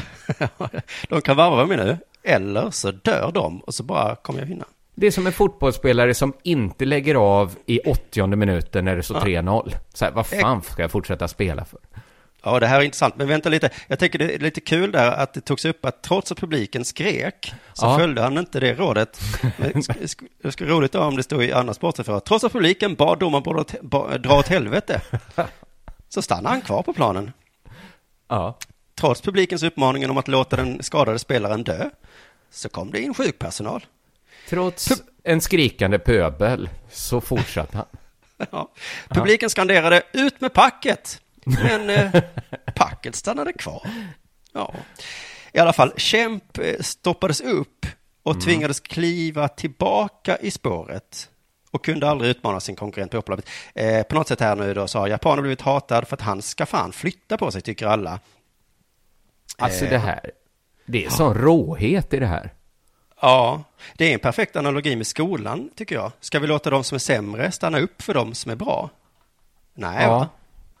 *laughs* de kan varva mig nu. Eller så dör de och så bara kommer jag vinna. Det är som en fotbollsspelare som inte lägger av i 80 minuten när det står 3-0. Så här, vad fan ska jag fortsätta spela för? Ja, det här är intressant, men vänta lite. Jag tänker det är lite kul där att det togs upp att trots att publiken skrek så Ja. följde han inte det rådet. Det skulle roligt om det stod i andra sportreferat. Trots att publiken bad domaren dra åt helvete *laughs* så stannade han kvar på planen. Ja. Trots publikens uppmaningen om att låta den skadade spelaren dö så kom det in sjukpersonal. Trots en skrikande pöbel så fortsatte han. *laughs* Ja. Publiken skanderade ut med packet, men eh, *laughs* packet stannade kvar. Ja. I alla fall, Kemp eh, stoppades upp och tvingades kliva tillbaka i spåret och kunde aldrig utmana sin konkurrent på upploppet. Eh, på något sätt här nu då så har japanen blivit hatad för att han ska fan flytta på sig, tycker alla. Alltså Eh, det här, det är sån råhet i det här. Ja, det är en perfekt analogi med skolan, tycker jag. Ska vi låta de som är sämre stanna upp för de som är bra? Nej, Ja. va?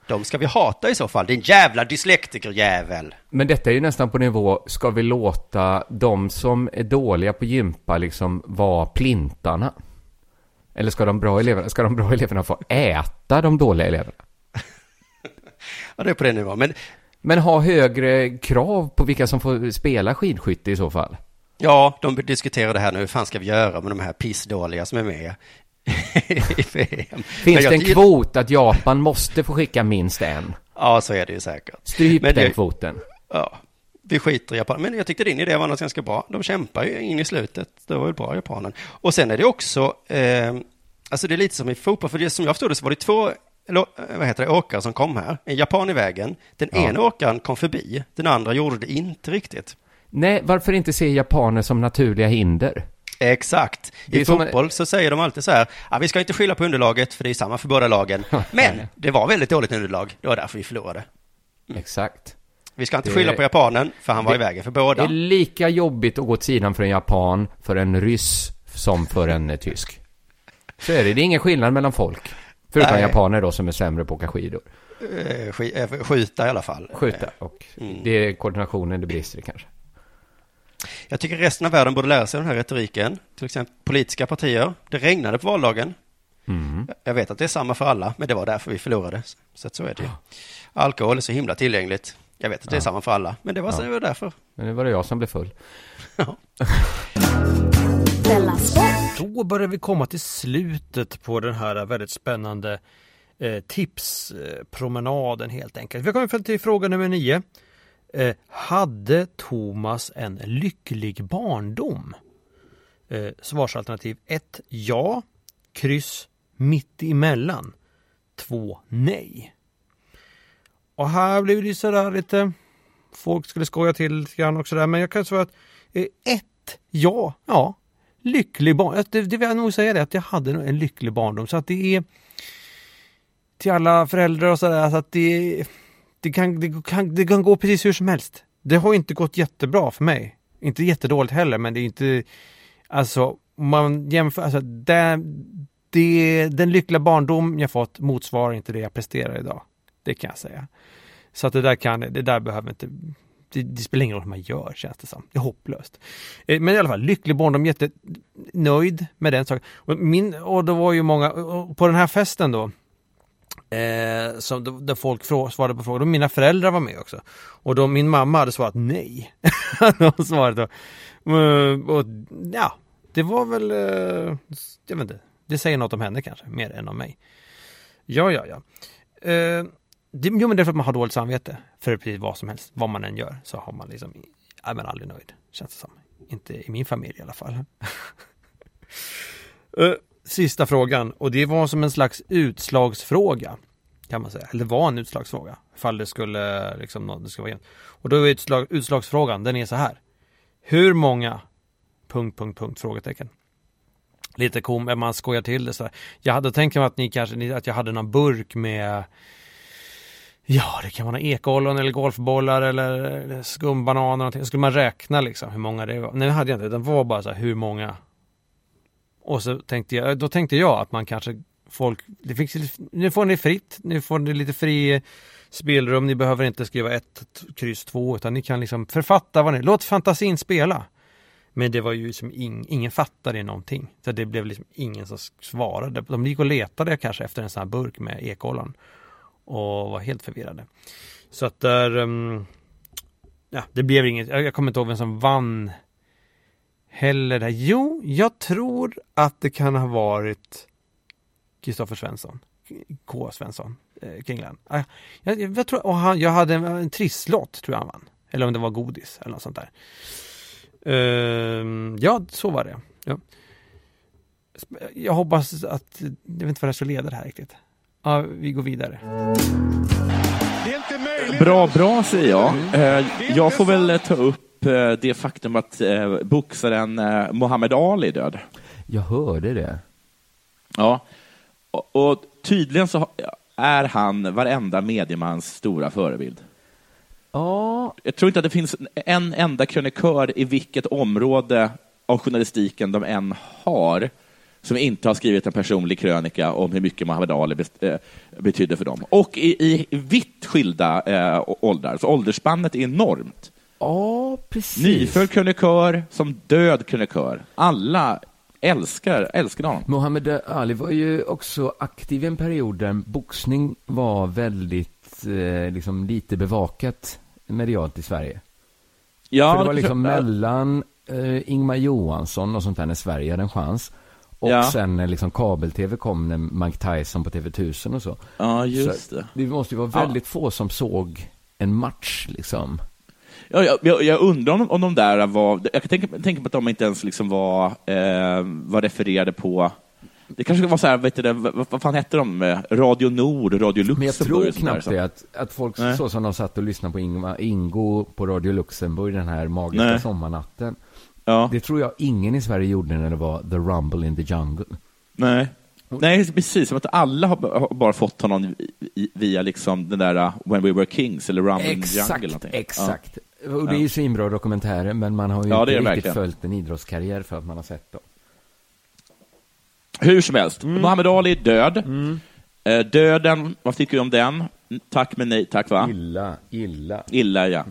De ska vi hata i så fall, din jävla dyslektikerjävel. Men detta är ju nästan på nivå, ska vi låta de som är dåliga på gympa liksom vara plintarna? Eller ska de bra eleverna, ska de bra eleverna få äta de dåliga eleverna? *laughs* Ja, det är på den nivån. Men Men ha högre krav på vilka som får spela skidskytte i så fall. Ja, de diskuterar det här nu, hur fan ska vi göra med de här pissdåliga som är med *laughs* i VM? Finns det en kvot att Japan måste få skicka minst en? Ja, så är det ju säkert. Stryp Men den det- kvoten. Ja, vi skiter i Japan. Men jag tyckte din idé var annars ganska bra. De kämpar ju in i slutet. Det var ju bra, japanen. Och sen är det också, eh, alltså det är lite som i fotboll, för det som jag förstod det så var det två, eller, eh, vad heter det, åkare som kom här. En japan i vägen. Den Ja. ena åkaren kom förbi, den andra gjorde det inte riktigt. Nej, varför inte se japaner som naturliga hinder? Exakt. Det I fotboll så säger de alltid så här, ja, vi ska inte skylla på underlaget, för det är samma för båda lagen. Men det var väldigt dåligt underlag, det var därför vi förlorade. Exakt. Vi ska inte Det- skylla på japanen, för han var det- i vägen för Det båda. är lika jobbigt att gå åt sidan för en japan, för en ryss, som för en eh, tysk. Så är det. Det är ingen skillnad mellan folk. Förutom Nej. japaner då som är sämre på att åka skidor. Eh, sk- eh, skjuta i alla fall. Skjuta. Och Mm. det är koordinationen det brister i kanske. Jag tycker resten av världen borde lära sig den här retoriken. Till exempel politiska partier. Det regnade på valdagen. Mm. Jag vet att det är samma för alla, men det var därför vi förlorade. Så att så är det ju. Alkohol är så himla tillgängligt. Jag vet att det är Ja. samma för alla, men det var, så, Ja. det var därför. Men nu var det jag som blev full. Sport. *laughs* Då börjar vi komma till slutet på den här väldigt spännande eh, tipspromenaden helt enkelt. Vi har kommit fram till fråga nummer nio. Eh, hade Thomas en lycklig barndom? Eh, svarsalternativ 1 ja, kryss mitt emellan 2 nej. Och här blev det sådär lite, folk skulle skoja till lite grann också där, men jag kan säga att eh, ja, ja, lycklig barndom. Det, det vill jag nog säga det, att jag hade nog en lycklig barndom. Så att det är till alla föräldrar och sådär, så att det, är det, kan, det, kan, det kan gå precis hur som helst. Det har inte gått jättebra för mig. Inte jättedåligt heller, men det är inte, alltså, om man jämför, alltså det, det, den lyckliga barndom jag fått motsvarar inte det jag presterar idag. Det kan jag säga. Så att det där kan, det där behöver inte, det, det spelar ingen roll hur man gör känns det som. Det är hopplöst. Eh, men i alla fall, lycklig barndom, jättenöjd med den saken. Och, min, och då var ju många, på den här festen då, Eh, som, där folk frå, svarade på frågor. och mina föräldrar var med också. Och då min mamma hade svarat nej. *laughs* De svarade då. och, och, ja, det var väl, eh, jag vet inte, det säger något om henne kanske, mer än om mig. Ja, ja, ja. Eh, det, jo, men det är för att man har dåligt samvete för precis vad som helst. Vad man än gör så har man liksom, är man aldrig nöjd, känns det som. Inte i min familj i alla fall. *laughs* Eh, sista frågan och det var som en slags utslagsfråga. Kan man säga. Eller var en utslagsfråga. Ifall det skulle liksom, det skulle vara jämnt. Och då är utslag, utslagsfrågan, den är så här. Hur många? Punkt, punkt, punkt, frågetecken. Lite kom, man skojar till det så här. Jag hade tänkt mig att ni kanske, att jag hade någon burk med Ja, det kan vara ekollon eller golfbollar eller eller skumbananer. och någonting. Skulle man räkna liksom hur många det var? Nej, det hade jag inte. Det var bara så här, hur många och så tänkte jag, då tänkte jag att man kanske folk, det fick, nu får ni fritt, nu får ni lite fri spelrum, ni behöver inte skriva ett, kryss två, utan ni kan liksom författa vad ni, låt fantasin spela. Men det var ju som ing, ingen fattade någonting. Så det blev liksom ingen som svarade. De gick och letade kanske efter en sån här burk med ekollon och var helt förvirrade. Så att där, um, ja, det blev inget, jag, jag kommer inte ihåg vem som vann heller där. Jo, jag tror att det kan ha varit Kristoffer Svensson. K. Svensson. Eh, Kringland. Ah, Jag, jag, jag tror, och han, jag hade en, en trisslott tror jag han vann. Eller om det var godis eller något sånt där. Ehm, ja, så var det. Ja. Jag hoppas att, jag vet inte vad det ska leda det här riktigt. Ja, vi går vidare. Bra, bra säger jag. Eh, Jag får väl ta upp det faktum att eh, boxaren eh, Muhammad Ali är död. Jag hörde det. Ja, och, och tydligen så är han varenda mediemans stora förebild. Ja, Jag tror inte att det finns en enda krönikör i vilket område av journalistiken de än har som inte har skrivit en personlig krönika om hur mycket Muhammad Ali eh, betydde för dem. Och i, i vitt skilda eh, åldrar, så åldersspannet är enormt. Ja precis. Nyfödd krönikör som död krönikör. Alla älskar, älskar honom. Muhammad Ali var ju också aktiv i en period där boxning var väldigt, eh, liksom lite bevakat medialt i Sverige. Ja, För det var det- liksom mellan eh, Ingmar Johansson och sånt där när Sverige hade en chans. Och Ja. sen när liksom kabel-tv kom när Mike Tyson på TV1000 och så. Ja, just så det. Det måste ju vara väldigt få som såg en match liksom. Ja, jag, jag, jag undrar om, om de där var... Jag kan tänka, tänka på att de inte ens liksom var, eh, var refererade på... Det kanske var så här, vet du, vad, vad fan hette de? Eh, Radio Nord, Radio Luxemburg? Men jag tror knappt det, att, att folk Nej. så som de satt och lyssnade på Ingmar, Ingo på Radio Luxemburg den här magiska Nej. sommarnatten. Ja, Det tror jag ingen i Sverige gjorde när det var The Rumble in the Jungle. nej. Nej, precis. Som att alla har, bara fått honom via liksom den där uh, When We Were Kings eller Rumble in the Jungle. eller Exakt, exakt. Och det är ju svinbra dokumentärer, men man har ju Ja, inte riktigt verkligen. följt en idrottskarriär för att man har sett dem. Hur som helst, Mm. Muhammad Ali är död. Eh, döden, vad tycker du om den? Tack men nej tack, va? Illa, illa. Illa, ja.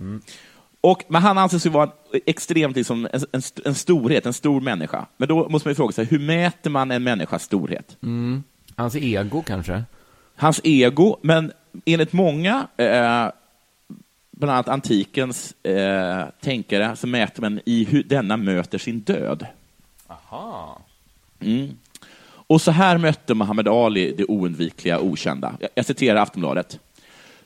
Och, men han anses ju vara extremt liksom, en, en, en storhet, en stor människa. Men då måste man ju fråga sig, hur mäter man en människas storhet? Hans ego kanske? Hans ego, men enligt många, eh, bland annat antikens eh, tänkare, så mäter man i hur denna möter sin död. Aha. Mm. Och så här mötte Muhammad Ali det oundvikliga okända. Jag, citerar Aftonbladet.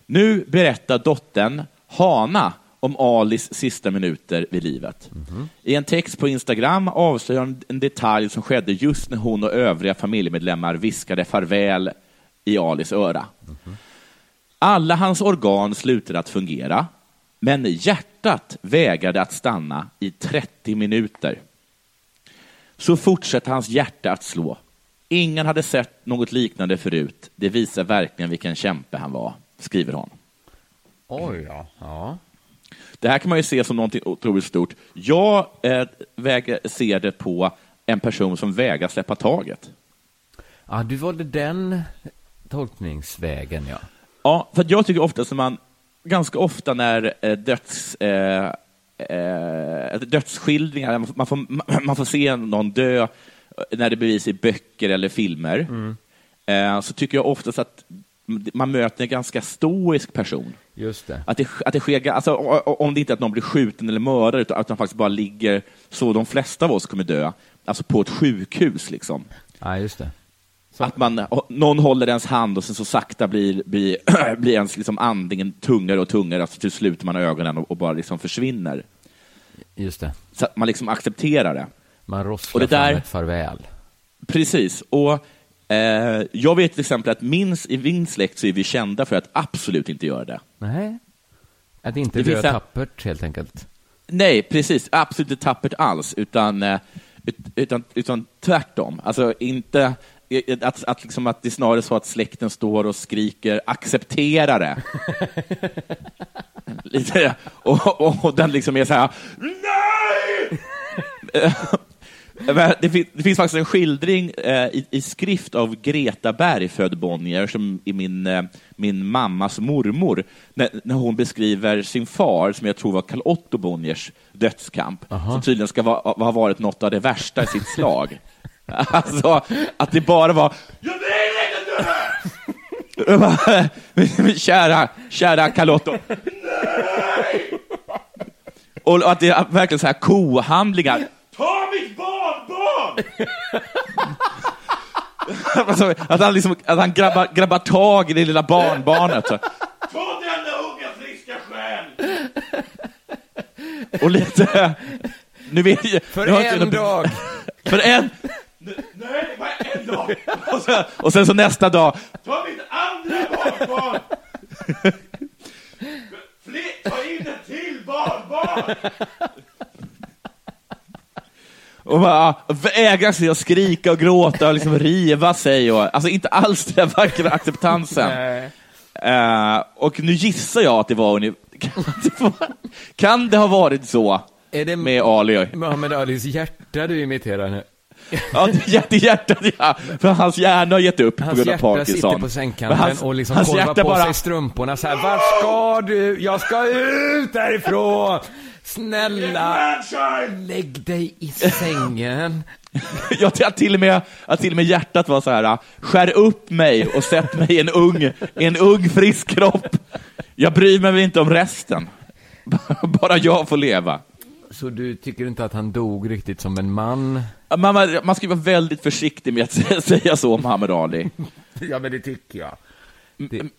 Nu berättar dottern Hana om Alis sista minuter vid livet. I en text på Instagram avslöjar hon en detalj som skedde just när hon och övriga familjemedlemmar viskade farväl i Alis öra. Alla hans organ slutade att fungera, men hjärtat vägrade att stanna i 30 minuter. Så fortsatte hans hjärta att slå. Ingen hade sett något liknande förut. Det visar verkligen vilken kämpe han var, skriver hon. Oj, ja. ja. Det här kan man ju se som något otroligt stort. Jag eh, väger, ser det på en person som vägrar släppa taget. Ja, du valde den tolkningsvägen, ja. Ja, för jag tycker ofta som man, ganska ofta när eh, döds, eh, eh, dödsskildringar, man får, *clears throat* man får se någon dö eh, när det bevisas i böcker eller filmer, eh, så tycker jag oftast att man möter en ganska stoisk person. Just det. Att det, att det sker, alltså, om det inte är att någon blir skjuten eller mördad, utan att de faktiskt bara ligger så de flesta av oss kommer dö, alltså på ett sjukhus. Liksom. Ja, just det. Att man, någon håller ens hand och sen så sakta blir, blir, *clears throat* blir ens liksom andningen tungare och tungare, alltså till slut man ögonen och, och bara liksom försvinner. Just det. Så att man liksom accepterar det. Man rosslar Och det där- fram ett farväl. Precis. Och eh, Jag vet till exempel att min, i min släkt så är vi kända för att absolut inte göra det. Nej. Att inte Det dö tappert, helt enkelt. Nej, precis. Absolut inte tappert alls, utan, eh, ut, utan, utan tvärtom. Alltså inte att, att, liksom att det är snarare så att släkten står och skriker acceptera det. *laughs* Lite, och, och, och den liksom är så här nej! Men *laughs* Det finns, det finns faktiskt en skildring eh, i, i skrift av Greta Berg, född Bonnier, som är min, eh, min mammas mormor, när, när hon beskriver sin far, som jag tror var Karl Otto Bonniers dödskamp, som tydligen ska va, ha varit något av det värsta i sitt slag. *laughs* *laughs* alltså, att det bara var ”Jag vill inte dö!” *laughs* Jag bara, "Men *laughs* Kära, kära Karl Otto, nej! Och att det är verkligen så här kohandlingar. Ta mitt barnbarn! alltså, att han, liksom, att han grabbar, grabbar tag i det lilla barnbarnet. Ta denna unga friska själ! Och lite... Nu vet jag, För nu en dag. För en... Nej, det var en dag! *laughs* Och sen, och sen så nästa dag. Ta mitt andra barnbarn! Fler, ta in ett till barnbarn! Och bara vägra sig att skrika och gråta och liksom riva sig. Och, alltså inte alls den vackra acceptansen. Eh, och nu gissar jag att det var. *laughs* Kan det, kan det ha varit så Är det med Ali? Muhammed Alis hjärta du imiterar nu? Ja, hjärtat, ja. För hans hjärna har gett upp på Hans grund av hjärta Parkinson. sitter på sängkanten hans- och liksom hans hjärta på bara- sig strumporna så här. Var ska du? Jag ska ut härifrån! Snälla, lägg dig i sängen. *laughs* Jag att till, och med, till och med hjärtat var så här, skär upp mig och sätt mig i en ung, en ung frisk kropp. Jag bryr mig inte om resten. *laughs* Bara jag får leva. Så du tycker inte att han dog riktigt som en man? Man, man, ska vara väldigt försiktig med att sä- *laughs* säga så om Muhammad Ali. Ja, men det tycker jag. Det, *clears throat*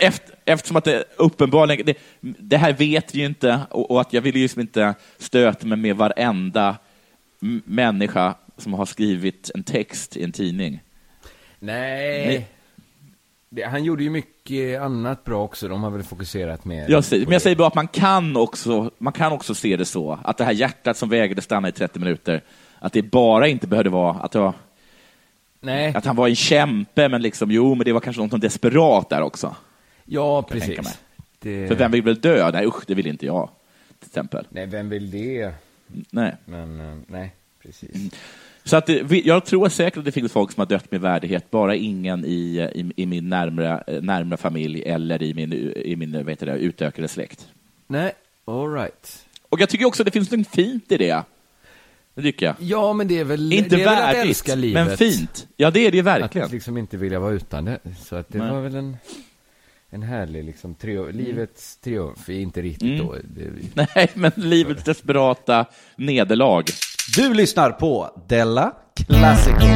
Efter, eftersom att det uppenbarligen, det, det här vet vi ju inte och, och att jag vill ju liksom inte stöta mig med varenda människa som har skrivit en text i en tidning. nej. Nej. Det, han gjorde ju mycket annat bra också. De har väl fokuserat mer Jag säger, men jag säger bara att man kan, också, man kan också se det så, att det här hjärtat som vägrade stanna i 30 minuter, att det bara inte behövde vara att, Nej, att han var en kämpe, men liksom, jo, men det var kanske något desperat där också. ja precis. Det, För vem vill väl dö? Nej, usch, det vill inte jag, till exempel. Nej, vem vill det? Nej. Men, eh, nej, precis. Så att vi- jag tror säkert att det finns folk som har dött med värdighet, bara ingen i, i, i min närmare, närmare familj eller i min, i min vad heter det, utökade släkt. Nej, all right. Och jag tycker också att det finns något fint i det. Det tycker jag. Ja, men det är väl, Inte det är väl att värdigt, älska livet. men fint. Ja, det är det verkligen. Att liksom inte vilja vara utan det. Så att det Nej. var väl en, en härlig liksom triumf. Livets triumf är inte riktigt Mm. då. Det, *laughs* Nej, men livets desperata nederlag. Du lyssnar på Della Classico.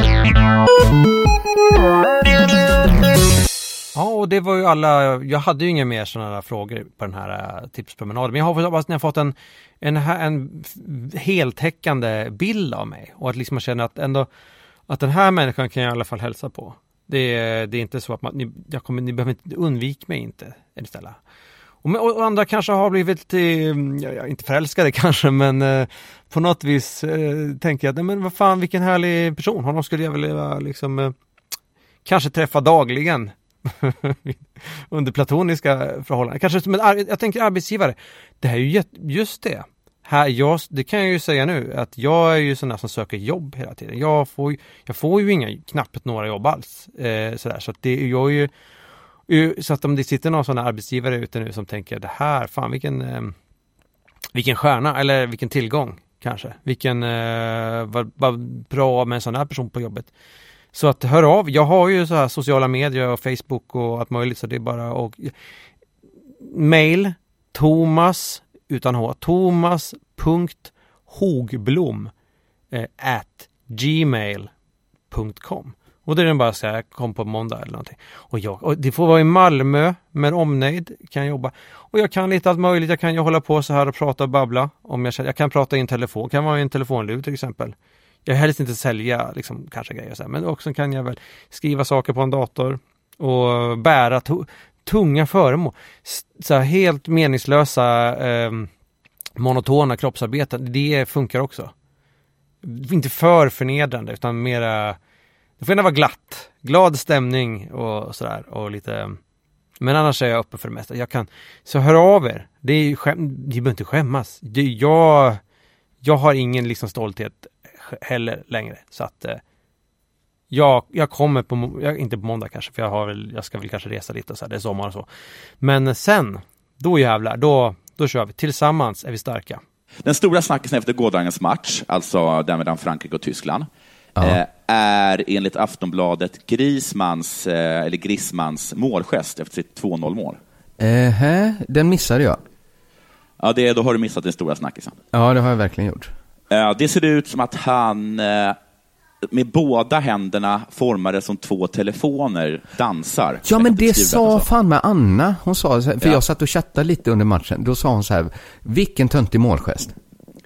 Ja, och det var ju alla, jag hade ju inga mer sådana frågor på den här eh, tipspromenaden. Men jag hoppas hoppas ni har fått en, en, en heltäckande bild av mig. Och att liksom man känner att ändå, att den här människan kan jag i alla fall hälsa på. Det är, det är inte så att man, ni, jag kommer, ni behöver inte, undvik mig inte istället. Och, och andra kanske har blivit, eh, ja, inte förälskade *laughs* kanske, men eh, på något vis eh, tänker jag att, nej, men vad fan vilken härlig person, honom skulle jag vilja liksom eh, kanske träffa dagligen *laughs* under platoniska förhållanden. Kanske som en, ar- jag tänker arbetsgivare, det här är ju just det. Här, jag, det kan jag ju säga nu, att jag är ju sån där som söker jobb hela tiden. Jag får, ju- jag får ju inga, knappt några jobb alls. Eh, sådär. Så att det, jag är ju- så att om det sitter någon sån här arbetsgivare ute nu som tänker det här, fan vilken, eh, vilken stjärna eller vilken tillgång kanske. Vilken, eh, vad, vad bra med en sån här person på jobbet. Så att hör av, jag har ju så här sociala medier och Facebook och allt möjligt så det är bara och mail Thomas utan H, thomas.hogblom eh, at gmail.com och det är den bara så här, kom på måndag eller någonting. Och, jag, och det får vara i Malmö med omnejd, kan jag jobba. Och jag kan lite allt möjligt, jag kan ju hålla på så här och prata och babbla. Om jag, känner- jag kan prata i en telefon, kan vara i en telefonlur till exempel. Jag helst inte sälja liksom, kanske grejer så här, men också kan jag väl skriva saker på en dator och bära to- tunga föremål. Så här, helt meningslösa eh, monotona kroppsarbeten, det funkar också. Inte för förnedrande utan mera det får gärna vara glatt, glad stämning och sådär och lite Men annars är jag öppen för det mesta. Jag kan, så hör av er. Det är ju skäm, ni behöver inte skämmas. Det, jag, jag har ingen liksom stolthet heller längre. Så att eh, jag, jag kommer på, må- jag, inte på måndag kanske, för jag har väl, jag ska väl kanske resa lite och så här, det är sommar och så. Men sen, då jävlar, då, då kör vi. Tillsammans är vi starka. Den stora snackisen efter gårdagens match, alltså den mellan Frankrike och Tyskland, eh, är enligt Aftonbladet Grismans, eh, eller Grismans målgest efter sitt 2-0-mål. Eh, den missade jag. Ja, det, då har du missat den stora snackisen. Ja, det har jag verkligen gjort. Eh, det ser ut som att han med båda händerna formade som två telefoner dansar. Ja, men det sa fan med Anna. Hon sa, här- för Ja. jag satt och chattade lite under matchen. Då sa hon så här, vilken töntig målgest.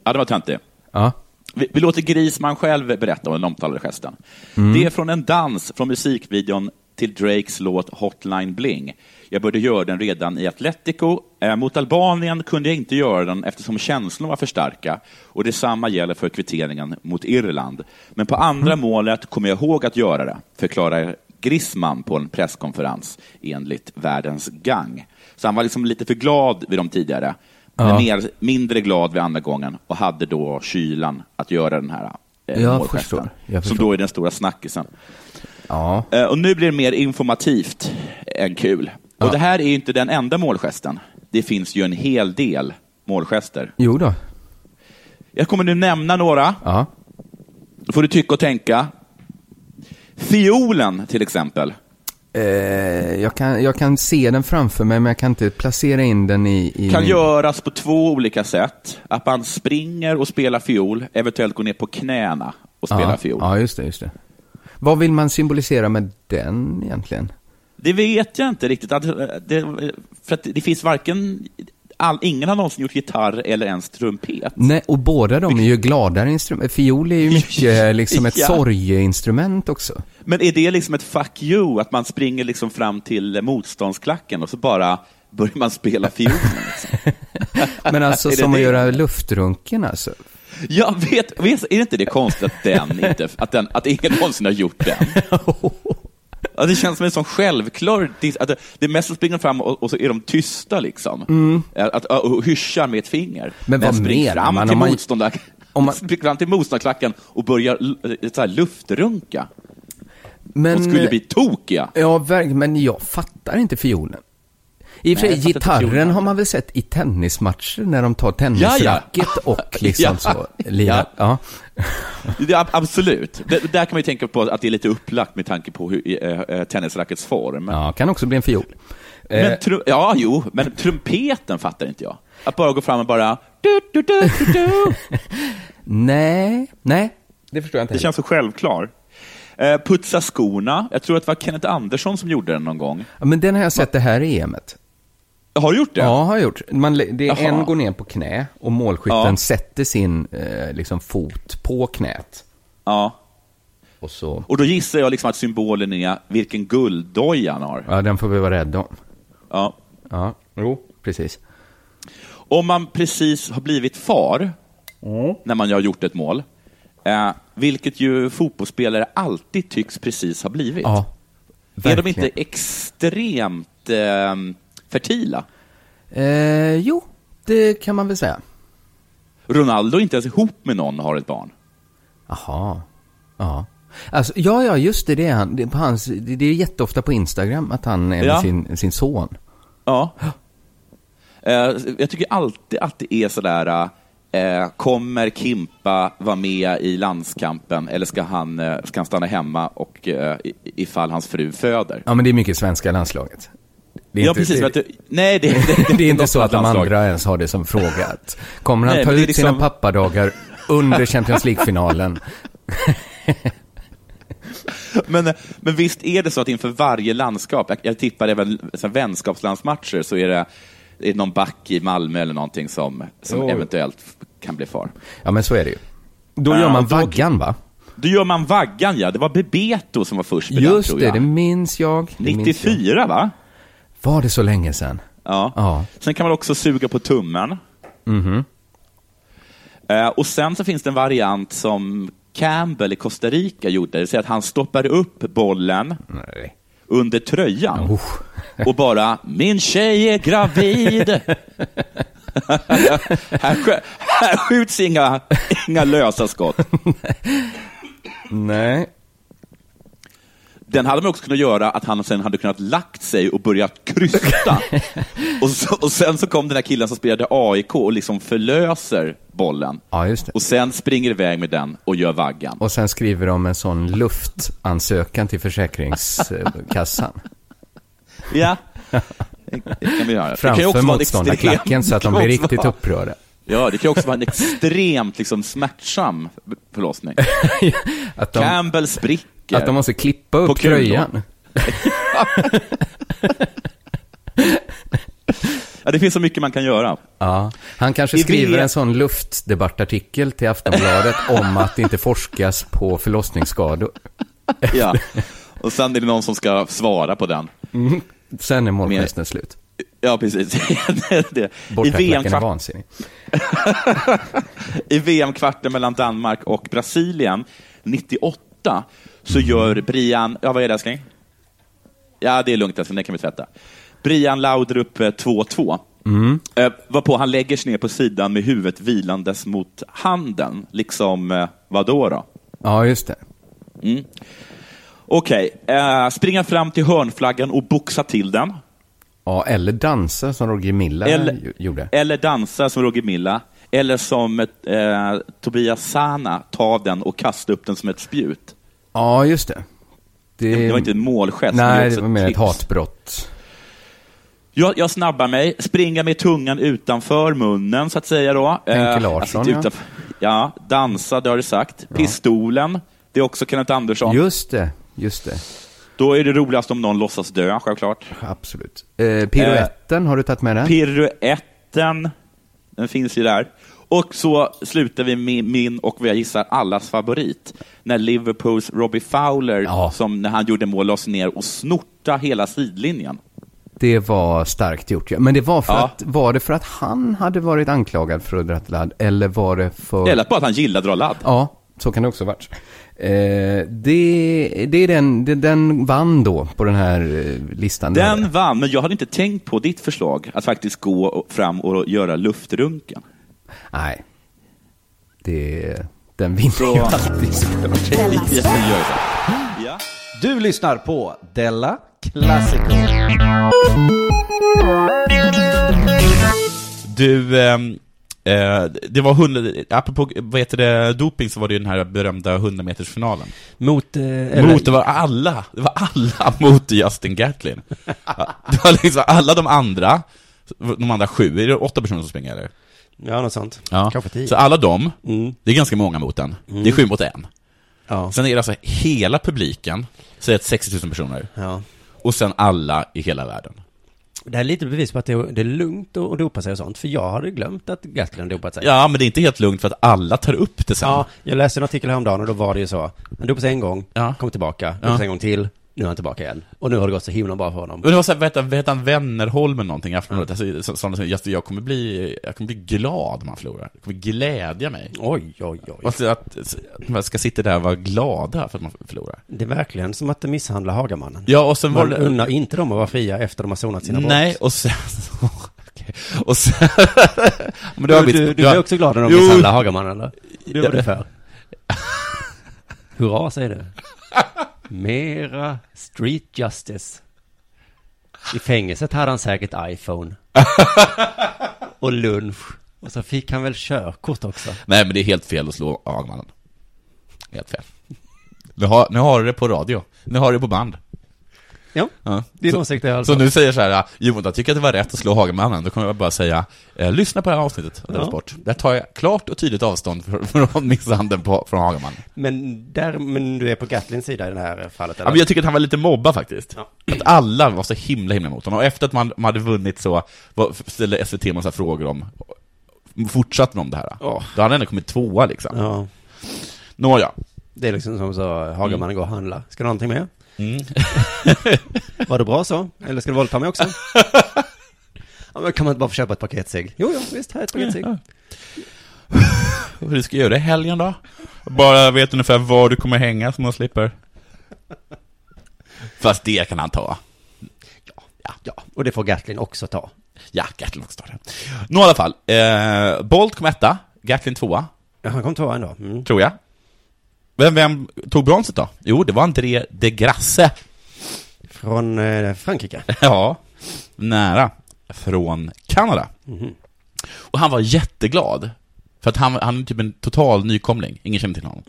Ja, det var töntigt. Ja. Vi, vi låter Grisman själv berätta om den omtalade gesten. Det är från en dans från musikvideon till Drakes låt Hotline Bling. Jag började göra den redan i Atletico. Eh, mot Albanien kunde jag inte göra den eftersom känslorna var för starka. Och detsamma gäller för kvitteringen mot Irland. Men på andra målet kommer jag ihåg att göra det, förklarar Grisman på en presskonferens enligt Världens Gang. Så han var liksom lite för glad vid de tidigare, men Ja. mer, mindre glad vid andra gången och hade då kylan att göra den här eh, Jag målgesten. förstår, jag Som förstår. då är den stora snackisen. Ja. Eh, och nu blir det mer informativt än kul. Och Ja. det här är inte den enda målgesten. Det finns ju en hel del målgester. Jo då. Jag kommer nu nämna några. Ja. Då får du tycka och tänka. Fiolen till exempel. Eh, jag, kan, jag kan se den framför mig, men jag kan inte placera in den i... i Kan min- göras på två olika sätt. Att man springer och spelar fiol, eventuellt går ner på knäna och spelar ja. fiol. Ja, just det, just det. Vad vill man symbolisera med den egentligen? Det vet jag inte riktigt. Eh, det, för att det finns varken... All, ingen har någonsin gjort gitarr eller ens trumpet. Nej, och båda de är ju gladare instrument. Fiol är ju mycket *laughs* liksom ett Ja. sorgeinstrument också. Men är det liksom ett fuck you, att man springer liksom fram till motståndsklacken och så bara börjar man spela fiol? Liksom? *laughs* *laughs* Men alltså Är det som att det? göra luftrunken alltså. Jag vet, vet, är inte det konstigt att den inte, att, den, att ingen någonsin har gjort den? Ja, det känns som en sån självklar... Att det, det är mest springa fram och, och så är de tysta liksom. Att, och hyschar med ett finger. Mm. Men vad menar fram man till om man- motståndar, om man- spring *laughs* fram till motståndarklacken och börjar så här, luftrunka. Men, De skulle bli tokiga. Ja, men jag fattar inte fiolen. I och för sig, gitarren har man väl sett i tennismatcher när de tar tennisracket och liksom *laughs* Ja. så lirar. Ja. *laughs* Ab- absolut. Det, där kan man ju tänka på att det är lite upplagt med tanke på hur, eh, eh, tennisrackets form. ja, kan också bli en fiol. Eh, Men tru- ja, jo, men trumpeten fattar inte jag. Att bara gå fram och bara... Du, du, du, *laughs* nej, nej, det förstår jag inte. Det känns så självklar. Eh, putsa skorna. Jag tror att det var Kenneth Andersson som gjorde den någon gång. Ja, men den har jag sett det här EMet. Har du gjort det? Ja, har jag gjort. Man, det är en går ner på knä och målskytten Ja. sätter sin eh, liksom, fot på knät. Ja. Och så, Och då gissar jag liksom att symbolen är vilken gulddoja han har. ja, den får vi vara rädda om. Ja. Ja, jo, precis. Om man precis har blivit far, när man har gjort ett mål, eh, vilket ju fotbollsspelare alltid tycks precis ha blivit. Ja, är de verkligen. inte extremt eh, fertila? Eh, jo, det kan man väl säga. Ronaldo är inte ens ihop med någon och har ett barn. Jaha. Ja. Alltså, ja, ja, just det. Det är, han, det är, på hans, det det är jätteofta på Instagram att han är med Ja. sin, sin son. Ja. Eh, jag tycker alltid att det är sådär, eh, kommer Kimpa vara med i landskampen eller ska han, eh, ska han stanna hemma och, eh, ifall hans fru föder? Ja, men det är mycket svenska landslaget. Det är ja, inte, precis. det, du, nej, det, det, *laughs* det är inte så att de landslag. andra ens har det som fråga. Att, kommer han Nej, ta det ut är sina liksom- pappadagar under *laughs* Champions League-finalen? Men, men visst är det så att inför varje landskap, jag, jag tippar även så här, vänskapslandsmatcher, så är det, är det någon back i Malmö eller någonting som, som eventuellt kan bli far. Ja, men så är det ju. Då Ja, gör man då- vaggan, va? Då gör man vaggan, ja. Det var Bebeto som var först med den, Just tror det, jag. det minns jag. Det minns jag. 94, va? Var det så länge sedan? Ja. Ja. Sen kan man också suga på tummen. Mhm. Eh, och sen så finns det en variant som Campbell i Costa Rica gjorde, det vill säga att han stoppar upp bollen Nej. under tröjan Oh. och bara ”Min tjej är gravid”. *laughs* här, här skjuts inga, inga lösa skott. Nej. Den hade man också kunnat göra att han sen hade kunnat lagt sig och börjat krysta. *laughs* och, så, och sen så kom den här killen som spelade AIK och liksom förlöser bollen. Ja, just det. Och sen springer iväg med den och gör vaggan. Och sen skriver de en sån luftansökan till Försäkringskassan. *laughs* Ja, det kan vi göra. Framför också vara en motståndarklacken så att de blir riktigt vara- upprörda. Ja, det kan också vara en extremt liksom, smärtsam förlossning. *laughs* Att de, Campbell spricker. Att de måste klippa upp tröjan. *laughs* Ja, det finns så mycket man kan göra. Ja. Han kanske skriver en sån luftdebattartikel till Aftonbladet *laughs* om att det inte forskas på förlossningsskador. Ja. Och sen är det någon som ska svara på den. Sen är målgesten slut. Ja, precis. *laughs* det, det. I VM-kvarten mellan Danmark och Brasilien 98 så gör Brian, ja vad är det älskling? Ja, det är lugnt älskling, det kan vi tvätta. Brian Laudrup eh, 2-2. Eh, varpå han lägger sig ner på sidan med huvudet vilandes mot handen, liksom eh, vadå då? Ja, just det. Okej, eh, springa fram till hörnflaggan och boxa till den. Ja, eller dansa som Roger Milla Eller- gjorde. Eller dansa som Roger Milla. Eller som eh, Tobias Sana, ta den och kasta upp den som ett spjut. Ja, just det. Det var inte en målgest. Nej, det var mer ett hatbrott. Jag, jag snabbar mig, springa med tungan utanför munnen, så att säga. Då. Henke Eh, Larsson, ja. ja. dansa, det har du sagt. Pistolen, det är också Kenneth Andersson. Just det, just det. Då är det roligast om någon låtsas dö, självklart. Absolut. Eh, piruetten, har du tagit med den? Piruetten, den finns ju där. Och så slutar vi med min och vad jag gissar allas favorit. När Liverpools Robbie Fowler, Ja. som när han gjorde mål, lades ner och snorta hela sidlinjen. Det var starkt gjort. Men det var för Ja. att, var det för att han hade varit anklagad för att dra ladd? Eller var det för... Eller bara att han gillar att dra ladd. Ja, så kan det också ha varit. Eh, det, det är den, det, den vann då på den här eh, listan. Den vann, men jag hade inte tänkt på ditt förslag, att faktiskt gå fram och göra luftrunken. Nej. Det, den vinner Så- ju alltid såklart. Ja. Du lyssnar på Della Classico. Du, ehm, eh, det var hundra, apropå vad heter det, doping så var det ju den här berömda 100-metersfinalen. Mot, eh, eller, Mot, det var alla, det var alla *laughs* mot Justin Gatlin. Det var liksom alla de andra, de andra sju, är det åtta personer som springer eller? Ja, något sånt. Ja. Kanske tio. Så alla dem, Mm. det är ganska många mot en. Det är sju mot en. Ja. Sen är det alltså hela publiken, säg att 60 000 personer, Ja. och sen alla i hela världen. Det är lite bevis på att det är, lugnt att dopa sig och sånt, för jag hade glömt att Gatlin dopat sig. Ja, men det är inte helt lugnt för att alla tar upp det sen. Ja, jag läste en artikel häromdagen och då var det ju så. Han dopade sig en gång, Ja. kom tillbaka, dopade Ja. sig en gång till, nu är han tillbaka igen. Och nu har det gått så himla bra för honom. Men det var så här, vad heter han, Wennerholm eller någonting Aftonbladet? Alltså, så- sådana som, jag, jag kommer bli, jag kommer bli glad om han förlorar. Jag kommer glädja mig. Oj, oj, oj. Alltså att, man ska sitta där och vara glada för att man förlorar. Det är verkligen som att misshandla Hagamannen. Ja, och sen var det... unnar inte dem att vara fria efter de har sonat sina brott. Nej, och sen... *laughs* Och sen... *laughs* men Du, har du, du har- blir också glad när de Jo. misshandlar Hagamannen, eller? Det var Ja. det för. *laughs* Hurra, säger du. Mera street justice. I fängelset hade han säkert iPhone. *laughs* Och lunch. Och så fick han väl körkort också. Nej, men det är helt fel att slå Hagmannen. Helt fel. Nu har, nu har du det på radio. Nu har du det på band. Ja, Ja. din Så, åsikt är alltså. så nu säger så här, Johan, jag tycker att det var rätt att slå Hagmannen. Då kommer jag bara säga, eh, lyssna på det här avsnittet av Ja. Sport. Där tar jag klart och tydligt avstånd *laughs* från misshandeln på, från Hagamannen. Men, där, men du är på Gatlins sida i det här fallet, Ja, eller? men jag tycker att han var lite mobbad faktiskt. Ja. Att alla var så himla himla emot honom. Och efter att man, man hade vunnit så var, ställde SVT en massa frågor om, fortsatte de om det här? Åh. Då hade han ändå kommit tvåa liksom. Ja. Nåja. Det är liksom som så, Hagamannen går och handlar. Ska du ha någonting mer? Mm. *laughs* Var det bra så? Eller ska du våldta mig också? *laughs* ja, men kan man inte bara få köpa ett paket cigg? Jo, jo, visst, här är ett paket cigg. *laughs* Hur ska göra det helgen då? Bara vet ungefär var du kommer hänga så man slipper. Fast det kan han ta. Ja, ja, och det får Gatlin också ta. Ja, Gatlin också tar det. Nå i alla fall. Eh, Bolt kom etta, Gatlin tvåa, Ja, han kom tvåa ändå. Mm. tror jag. Vem, vem tog bronset då? Jo, det var André de Grasse. Från eh, Frankrike. *laughs* Ja, nära. Från Kanada. Mhm. Och han var jätteglad. För att han, han är typ en total nykomling. Ingen känner till honom.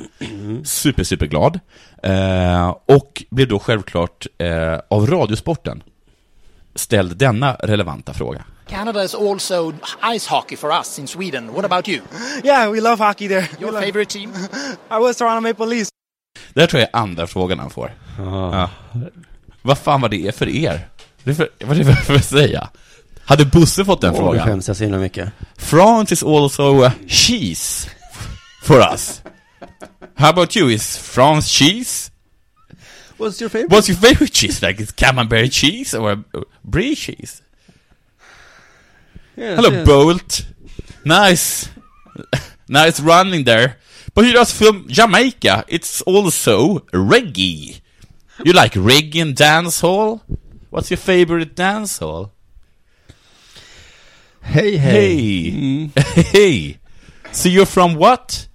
Super, super glad. Eh, och blev då självklart eh, av Radiosporten ställd denna relevanta fråga. Canada is also ice hockey for us in Sweden. What about you? Yeah, we love hockey there. Your love- favorite team? *laughs* I was Toronto Maple Leafs. Det här tror jag är andra frågan han får. Ja. Vad fan var det för er? Det för, vad är det för att säga? Hade Bosse fått den Åh, nu frågan? skäms jag så himla mycket. France is also cheese for us. How about you? Is France cheese? What's your favorite? What's your favorite cheese? Like is camembert cheese or brie cheese? Yes, Hello, yes. Bolt. Nice, *laughs* nice running there. But you're just from Jamaica. It's also reggae. You like reggae and dancehall? What's your favorite dancehall? Hej, hej. Hey, Mm. *laughs* hey. So you're from what?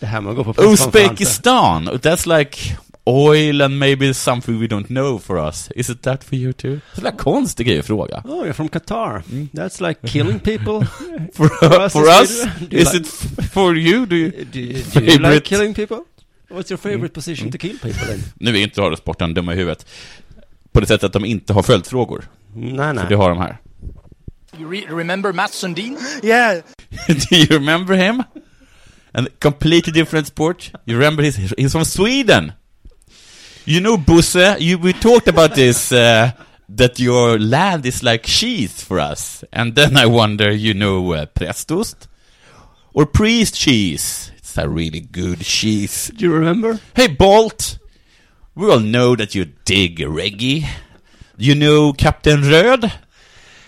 Det här med att på. Uzbekistan. That's like oil and maybe something we don't know for us. Is it that for you too? Det är en konstig grej att fråga. Oh, you're from Qatar. That's like killing people. *laughs* *laughs* For, us for us? Do you Is like- it for you? Do you, Do, do you Favorite- like killing people? What's your favorite position to kill people in? *laughs* Nu är inte radiosporten dumma i huvudet. På det sättet att de inte har följdfrågor. Nej, nej. För det har de här. You re- remember Mats Sundin? Yeah, Do you remember him? And completely different sport. You remember his, he's from Sweden. You know, Busse, you, we talked about this, uh, that your land is like cheese for us. And then I wonder, you know, uh, prästost? Or priest cheese? It's a really good cheese. Do you remember? Hey, Bolt! We all know that you dig reggae. You know Captain Röd?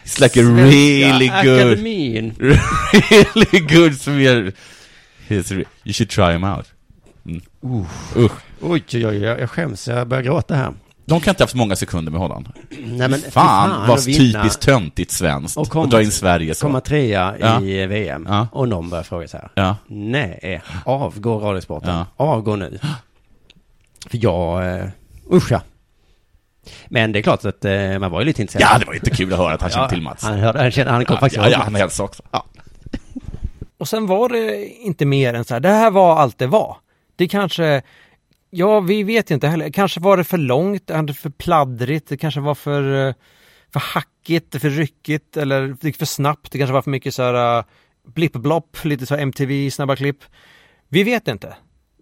It's like a really Svenska good... Akademin. *laughs* really good som är... he's re- You should try him out. Mm. Usch. Oj, oj, oj, jag skäms. Jag börjar gråta här. De kan inte ha haft många sekunder med Holland. Nej, men fy fan, vad att typiskt töntigt svenskt. och Och, komma- dra in Sverige så. Komma trea Ja. i VM. Ja. Och någon börjar fråga så här. Ja. Nej, avgå Radiosporten. Ja. Avgå nu. För jag, uh, usch ja. Men det är klart att eh, man var ju lite intresserad. Ja, det var inte kul att höra att han kände till Mats. Han, hörde, han, kände, han kom Ja, faktiskt ja, ja, han hälsade också. Ja. Och sen var det inte mer än så här, det här var allt det var. Det kanske, ja vi vet inte heller, kanske var det för långt, det för pladdrigt, det kanske var för, eh, för hackigt, för ryckigt eller det gick för snabbt, det kanske var för mycket så här eh, blipp-blopp, lite så MTV, snabba klipp. Vi vet inte.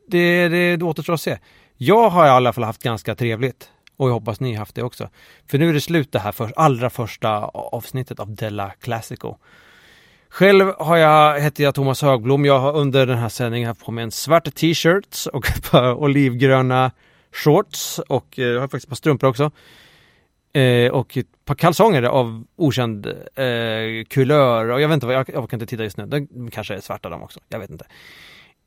det, det, det återstår att se. Jag har i alla fall haft ganska trevligt. Och jag hoppas ni har haft det också. För nu är det slut det här för, allra första avsnittet av Della Classico. Själv har jag, heter jag Thomas Högblom. Jag har under den här sändningen haft på mig en svart t-shirt och ett par olivgröna shorts och eh, jag har faktiskt ett par strumpor också. Eh, och ett par kalsonger av okänd eh, kulör och jag vet inte vad, jag, jag kan inte titta just nu. De kanske är svarta de också, jag vet inte.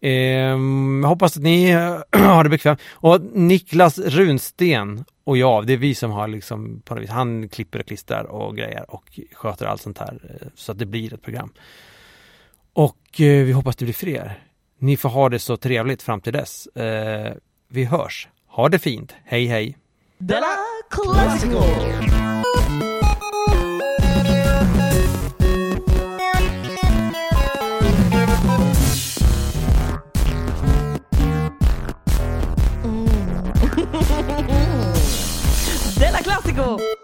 Eh, jag hoppas att ni *clears throat* har det bekvämt. Och Niklas Runsten och jag, det är vi som har liksom, på något vis, han klipper och klistrar och grejer och sköter allt sånt här eh, så att det blir ett program. Och eh, vi hoppas det blir fler. Ni får ha det så trevligt fram till dess. Eh, vi hörs. Ha det fint. Hej hej! Della Classical! Della Classico!